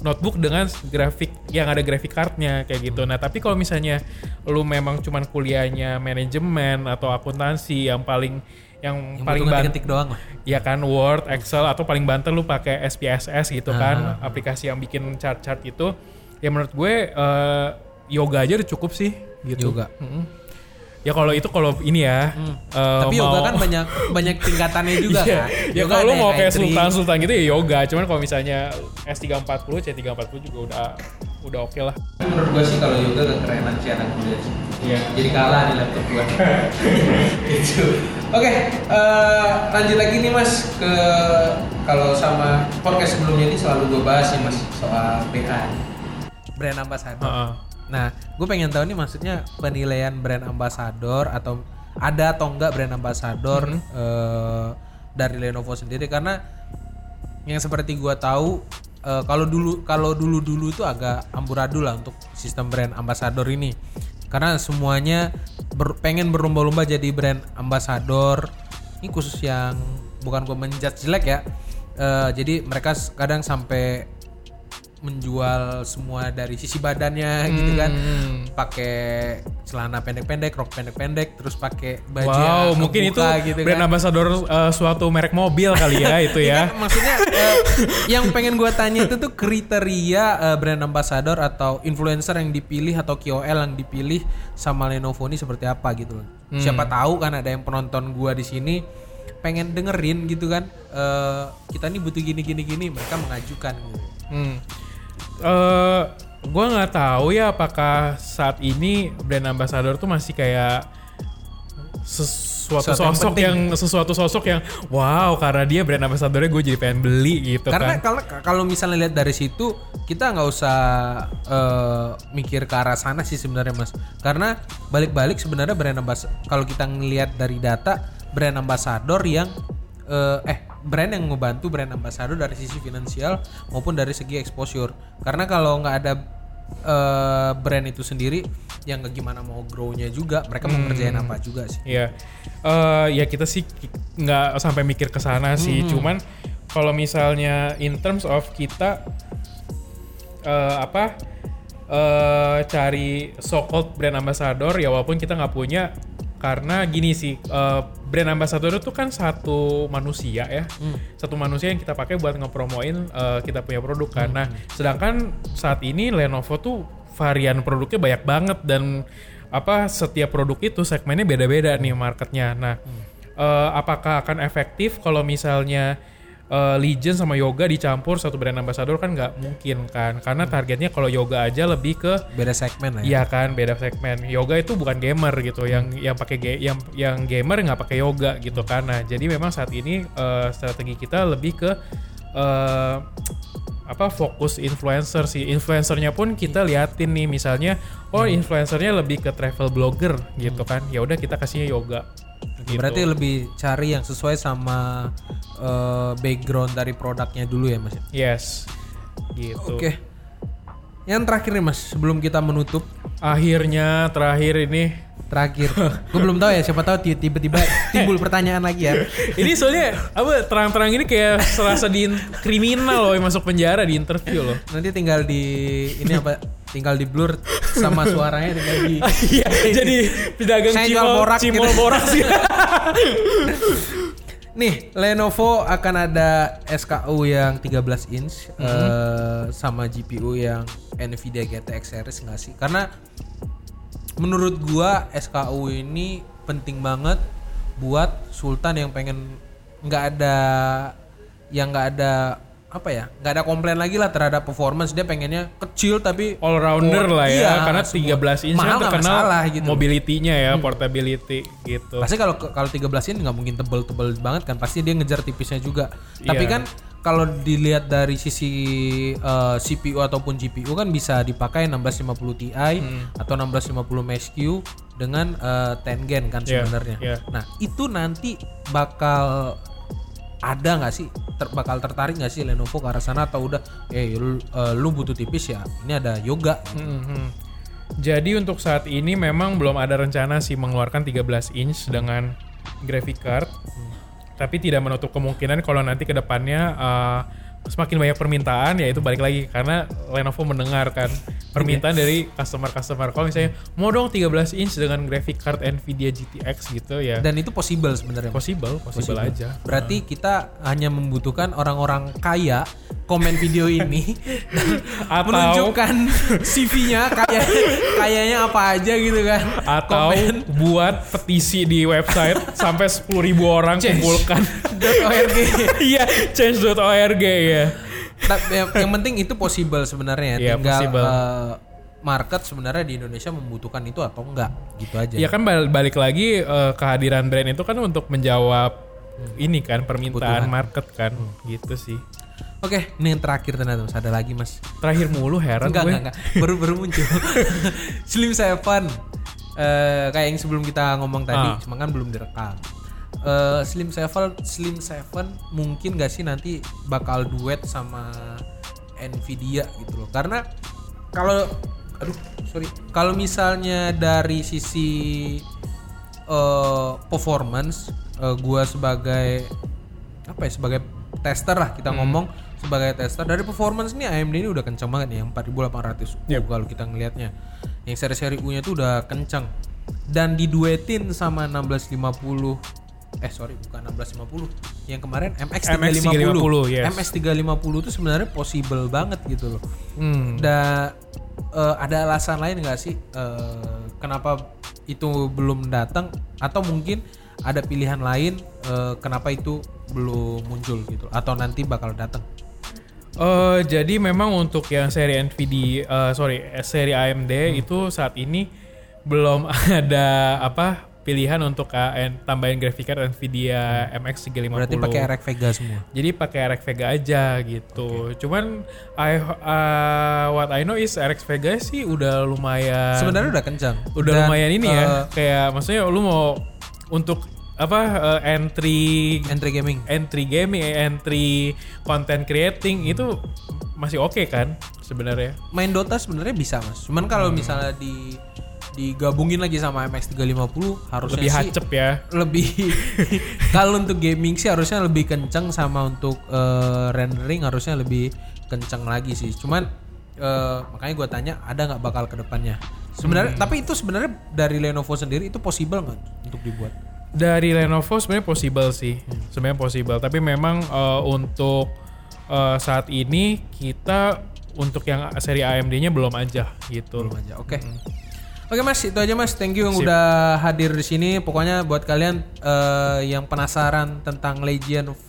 Notebook dengan grafik yang ada graphic cardnya kayak gitu. Nah tapi kalau misalnya lu memang cuman kuliahnya manajemen atau akuntansi yang paling yang, Yang paling butuh ban- ngetik doang lah. ya kan Word, Excel atau paling banter lu pakai SPSS gitu Ah. kan, aplikasi yang bikin chart-chart itu. Ya menurut gue eh, yoga aja udah cukup sih gitu. Yoga. Mm-mm. Ya kalau itu kalau ini ya. eh, Tapi mau- yoga kan banyak banyak tingkatannya juga Iya. kan. Ya kalau lu mau kayak sultan-sultan gitu ya yoga, cuman kalau misalnya S340, C340 juga udah udah oke lah. Menurut gue sih kalau yoga kekerenan sih anak muda sih. Iya. Jadi kalah di laptop gue. gitu. Oke, eh, lanjut lagi nih mas ke kalau sama podcast sebelumnya ini selalu gue bahas nih mas soal BA. Brand ambassador. Heeh. Nah, gue pengen tahu nih maksudnya penilaian brand ambassador atau ada atau enggak brand ambassador eh, dari Lenovo sendiri karena yang seperti gua tahu eh, kalau dulu kalau dulu dulu itu agak amburadul lah untuk sistem brand ambassador ini. Karena semuanya ber- pengen berlomba-lomba jadi brand ambassador. Ini khusus yang bukan gua menjudge jelek ya. Eh, jadi mereka kadang sampai menjual semua dari sisi badannya gitu kan pakai celana pendek-pendek rok pendek-pendek terus pakai baju Wow, yang mungkin itu gitu brand kan. ambassador eh, suatu merek mobil kali ya itu ya. kan, maksudnya eh, yang pengen gue tanya itu tuh kriteria eh, brand ambassador atau influencer yang dipilih atau KOL yang dipilih sama Lenovo ini seperti apa gitu loh. Hmm. Siapa tahu kan ada yang penonton gua di sini pengen dengerin gitu kan. eh, kita nih butuh gini gini gini mereka mengajukan gitu. Hmm. Eh, gua nggak tahu ya apakah saat ini brand ambassador tuh masih kayak sesuatu yang sosok penting. yang, sesuatu sosok yang wow karena dia brand ambassadornya gue jadi pengen beli gitu Karena kan. kalau kalau misalnya lihat dari situ kita nggak usah eh, mikir ke arah sana sih sebenarnya mas. Karena balik-balik sebenarnya brand ambassador kalau kita ngelihat dari data brand ambassador yang eh, eh brand yang ngebantu brand ambassador dari sisi finansial maupun dari segi exposure. Karena kalau nggak ada eh, brand itu sendiri yang nggak gimana mau grow-nya juga mereka mau ngerjain apa juga sih. Iya, Eh, ya kita sih nggak sampai mikir ke sana sih. Cuman kalau misalnya in terms of kita eh, apa eh, cari so called brand ambassador ya walaupun kita nggak punya karena gini sih eh, brand ambassador itu kan satu manusia ya. Satu manusia yang kita pakai buat ngepromoin eh, kita punya produk kan. Nah sedangkan saat ini Lenovo tuh varian produknya banyak banget dan apa setiap produk itu segmennya beda-beda nih marketnya. Nah eh, apakah akan efektif kalau misalnya eh, Legion sama Yoga dicampur satu brand ambassador kan nggak mungkin kan karena targetnya kalau Yoga aja lebih ke Beda segmen lah ya. Iya kan beda segmen. Yoga itu bukan gamer gitu, yang yang pakai yang yang gamer nggak pakai yoga gitu kan. Nah jadi memang saat ini eh, strategi kita lebih ke eh, apa fokus influencer sih. Influencernya pun kita liatin nih misalnya, oh influencernya lebih ke travel blogger gitu kan. Ya udah kita kasihnya yoga. Gitu. Berarti lebih cari yang sesuai sama eh, background dari produknya dulu ya mas. yes, gitu. Oke. Yang terakhir nih mas, sebelum kita menutup Akhirnya terakhir ini terakhir, gue belum tahu ya siapa tahu ti- tiba-tiba timbul pertanyaan lagi ya. ini soalnya apa terang-terang ini kayak serasa di kriminal loh yang masuk penjara di interview loh. Nanti tinggal di ini apa? Tinggal di blur sama suaranya tinggal di. Iya, jadi pedagang Saya jual cimol, borak cimol gitu. borak sih. Nih, Lenovo akan ada SKU yang 13 inch eh, sama GPU yang Nvidia GTX series nggak sih? Karena menurut gua SKU ini penting banget buat Sultan yang pengen nggak ada yang nggak ada apa ya nggak ada komplain lagi lah terhadap performance dia pengennya kecil tapi All rounder lah ya, Iya, karena semua. 13 inch Mahal kan terkenal masalah gitu mobility-nya ya, portability gitu. Pasti kalau kalau 13 inch nggak mungkin tebel-tebel banget kan. Pasti dia ngejar tipisnya juga. Tapi Iya. kan kalau dilihat dari sisi eh, CPU ataupun GPU kan bisa dipakai 1650 Ti Hmm. atau 1650 Max Q dengan eh, 10 gen kan Iya, sebenarnya. iya. Nah, itu nanti bakal ada nggak sih ter- bakal tertarik nggak sih Lenovo ke arah sana atau udah eh lu, eh, lu butuh tipis ya ini ada yoga Mhm. Jadi untuk saat ini memang belum ada rencana sih mengeluarkan 13 inch dengan graphic card. Tapi tidak menutup kemungkinan kalau nanti ke depannya uh, semakin banyak permintaan ya itu balik lagi karena Lenovo mendengarkan permintaan dari customer-customer. Kalau misalnya mau dong 13 inch dengan graphic card Nvidia GTX gitu ya dan itu possible sebenarnya possible, possible, aja. berarti kita hanya membutuhkan orang-orang kaya komen video ini dan Atau- menunjukkan CV-nya kayak kayaknya apa aja gitu kan Atau komen buat petisi di website sampai 10.000 orang Change. kumpulkan. .org Iya, change.org ya. Tapi yang, yang penting itu possible sebenarnya. Iya, tinggal possible. eh, market sebenarnya di Indonesia membutuhkan itu atau enggak gitu aja. Ya kan bal- balik lagi eh, kehadiran brand itu kan untuk menjawab ini kan permintaan market kan gitu sih. oke ini yang terakhir ternyata mas. Ada lagi mas? Terakhir mulu heran enggak, gue. enggak enggak. Baru baru muncul. Slim Seven. Eh, kayak yang sebelum kita ngomong tadi Ah. cuma kan belum direkam Eh, Slim Seven Slim Seven mungkin gak sih nanti bakal duet sama Nvidia gitu loh. Karena kalau aduh sorry. Kalau misalnya dari sisi eh, performance eh, gua sebagai apa ya sebagai tester lah kita ngomong sebagai tester dari performance nih AMD ini udah kencang banget nih yang 4800 U kalau kita ngelihatnya yang seri-seri U nya itu udah kencang dan diduetin sama 1650 eh sorry bukan 1650 yang kemarin MX 350 MX350, yes. MX 350 itu sebenarnya possible banget gitu loh Hmm. Da, eh, ada alasan lain nggak sih eh, kenapa itu belum datang atau mungkin ada pilihan lain eh, kenapa itu belum muncul gitu atau nanti bakal datang? Eh, jadi memang untuk yang seri Nvidia, eh, sorry, seri AMD itu saat ini belum ada apa pilihan untuk KN tambahin graphic card Nvidia MX 350. Berarti pakai RX Vega semua. Jadi pakai RX Vega aja gitu. Cuman I, uh, what I know is RX Vega sih udah lumayan Sebenarnya udah kencang. udah Dan, lumayan ini ya. eh, Kayak maksudnya lu mau untuk apa eh, entry entry gaming. entry gaming, eh, entry content creating itu masih oke kan sebenarnya. Main Dota sebenarnya bisa mas. Cuman kalau Hmm. misalnya di digabungin lagi sama MX 350 harusnya Lebih sih hacep ya. lebih kalau untuk gaming sih harusnya lebih kencang sama untuk eh, rendering harusnya lebih kencang lagi sih. Cuman eh, makanya gue tanya ada nggak bakal ke depannya? Sebenarnya tapi itu sebenarnya dari Lenovo sendiri itu possible nggak untuk dibuat? Dari Lenovo sebenarnya possible sih, sebenarnya possible. Tapi memang eh, untuk eh, saat ini kita untuk yang seri AMD-nya belum aja gitu. belum aja. Oke Oke mas, itu aja mas. Thank you yang udah hadir di sini. Pokoknya buat kalian eh, yang penasaran tentang Legion 5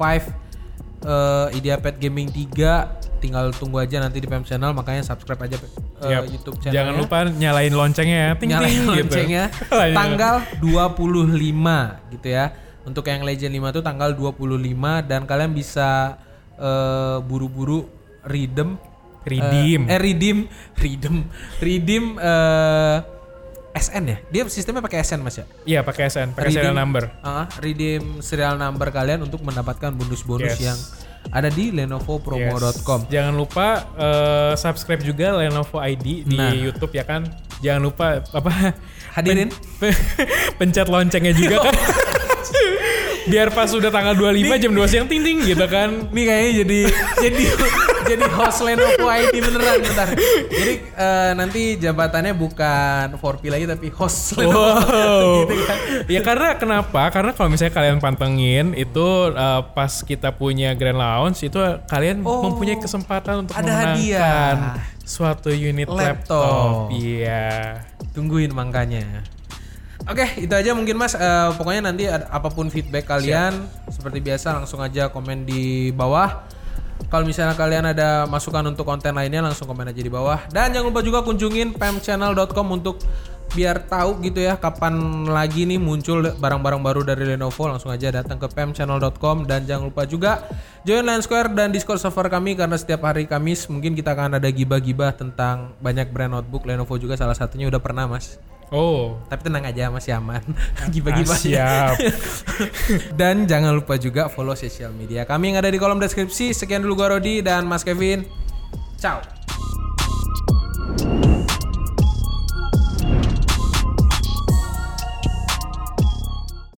eh IdeaPad Gaming 3 tinggal tunggu aja nanti di PM Channel. Makanya subscribe aja eh, Yap. YouTube channel. Jangan lupa nyalain loncengnya ya. Ting nyalain ting gitu. loncengnya tanggal 25 gitu ya. Untuk yang Legend 5 itu tanggal 25 dan kalian bisa eh, buru-buru redeem Redeem. eh, eh, redeem redeem redeem eh, SN ya. Dia sistemnya pakai SN Mas ya. Iya pakai SN, pakai serial number. Ah, redeem serial number kalian untuk mendapatkan bonus-bonus Yes. yang ada di lenovopromo.com. Yes. Jangan lupa eh, subscribe juga Lenovo ID di Nah. YouTube ya kan. Jangan lupa apa Hadirin pen- pencet loncengnya juga kan. Biar pas udah tanggal 25 jam 2 siang ting ting gitu kan. Ini kayaknya jadi jadi jadi host Lenovo ID beneran bentar. Jadi eh, nanti jabatannya bukan 4P lagi tapi host Lenovo. Wow. gitu kan. ya karena kenapa? Karena kalau misalnya kalian pantengin itu eh, pas kita punya Grand Lounge itu kalian Oh. mempunyai kesempatan untuk Ada memenangkan hadiah. suatu unit Laptop. Iya. Tungguin makanya. Oke, itu aja mungkin Mas. Eh, pokoknya nanti ada, apa pun feedback kalian seperti biasa langsung aja komen di bawah. Kalau misalnya kalian ada masukan untuk konten lainnya langsung komen aja di bawah. Dan jangan lupa juga kunjungin pemchannel.com untuk biar tahu gitu ya kapan lagi nih muncul barang-barang baru dari Lenovo langsung aja datang ke pemchannel.com dan jangan lupa juga join Line Square dan Discord server kami karena setiap hari Kamis mungkin kita akan ada gibah-gibah tentang banyak brand notebook Lenovo juga salah satunya udah pernah Mas. Oh, Tapi tenang aja masih aman. Gibah-gibah. siap. dan jangan lupa juga follow sosial media kami yang ada di kolom deskripsi. Sekian dulu gua Rodi dan Mas Kevin. Ciao.